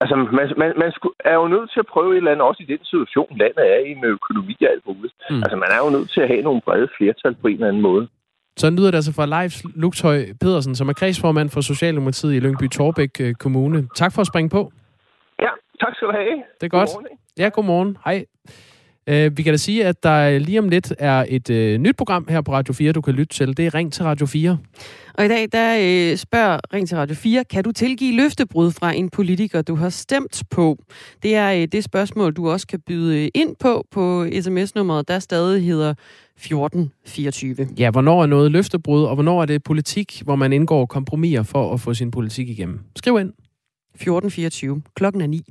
S16: altså, man, man, man er jo nødt til at prøve et eller andet, også i den situation, landet er i med økonomi og alt muligt. Mm. Altså, man er jo nødt til at have nogle brede flertal på en eller anden måde.
S3: Så lyder det altså fra Leif Lugtøj Pedersen, som er kredsformand for Socialdemokratiet i Lyngby Torbæk øh, Kommune. Tak for at springe på.
S16: Ja, tak skal du have.
S3: Det er godt. Godmorgen. Ja, godmorgen. Hej. Uh, vi kan da sige, at der lige om lidt er et uh, nyt program her på Radio 4, du kan lytte til. Det er Ring til Radio 4.
S5: Og i dag, der øh, spørger Ring til Radio 4, kan du tilgive løftebrud fra en politiker, du har stemt på? Det er øh, det spørgsmål, du også kan byde ind på på sms-nummeret, der stadig hedder 1424.
S3: Ja, hvornår er noget løftebrud, og hvornår er det politik, hvor man indgår kompromiser for at få sin politik igennem? Skriv ind.
S5: 1424. Klokken er 9.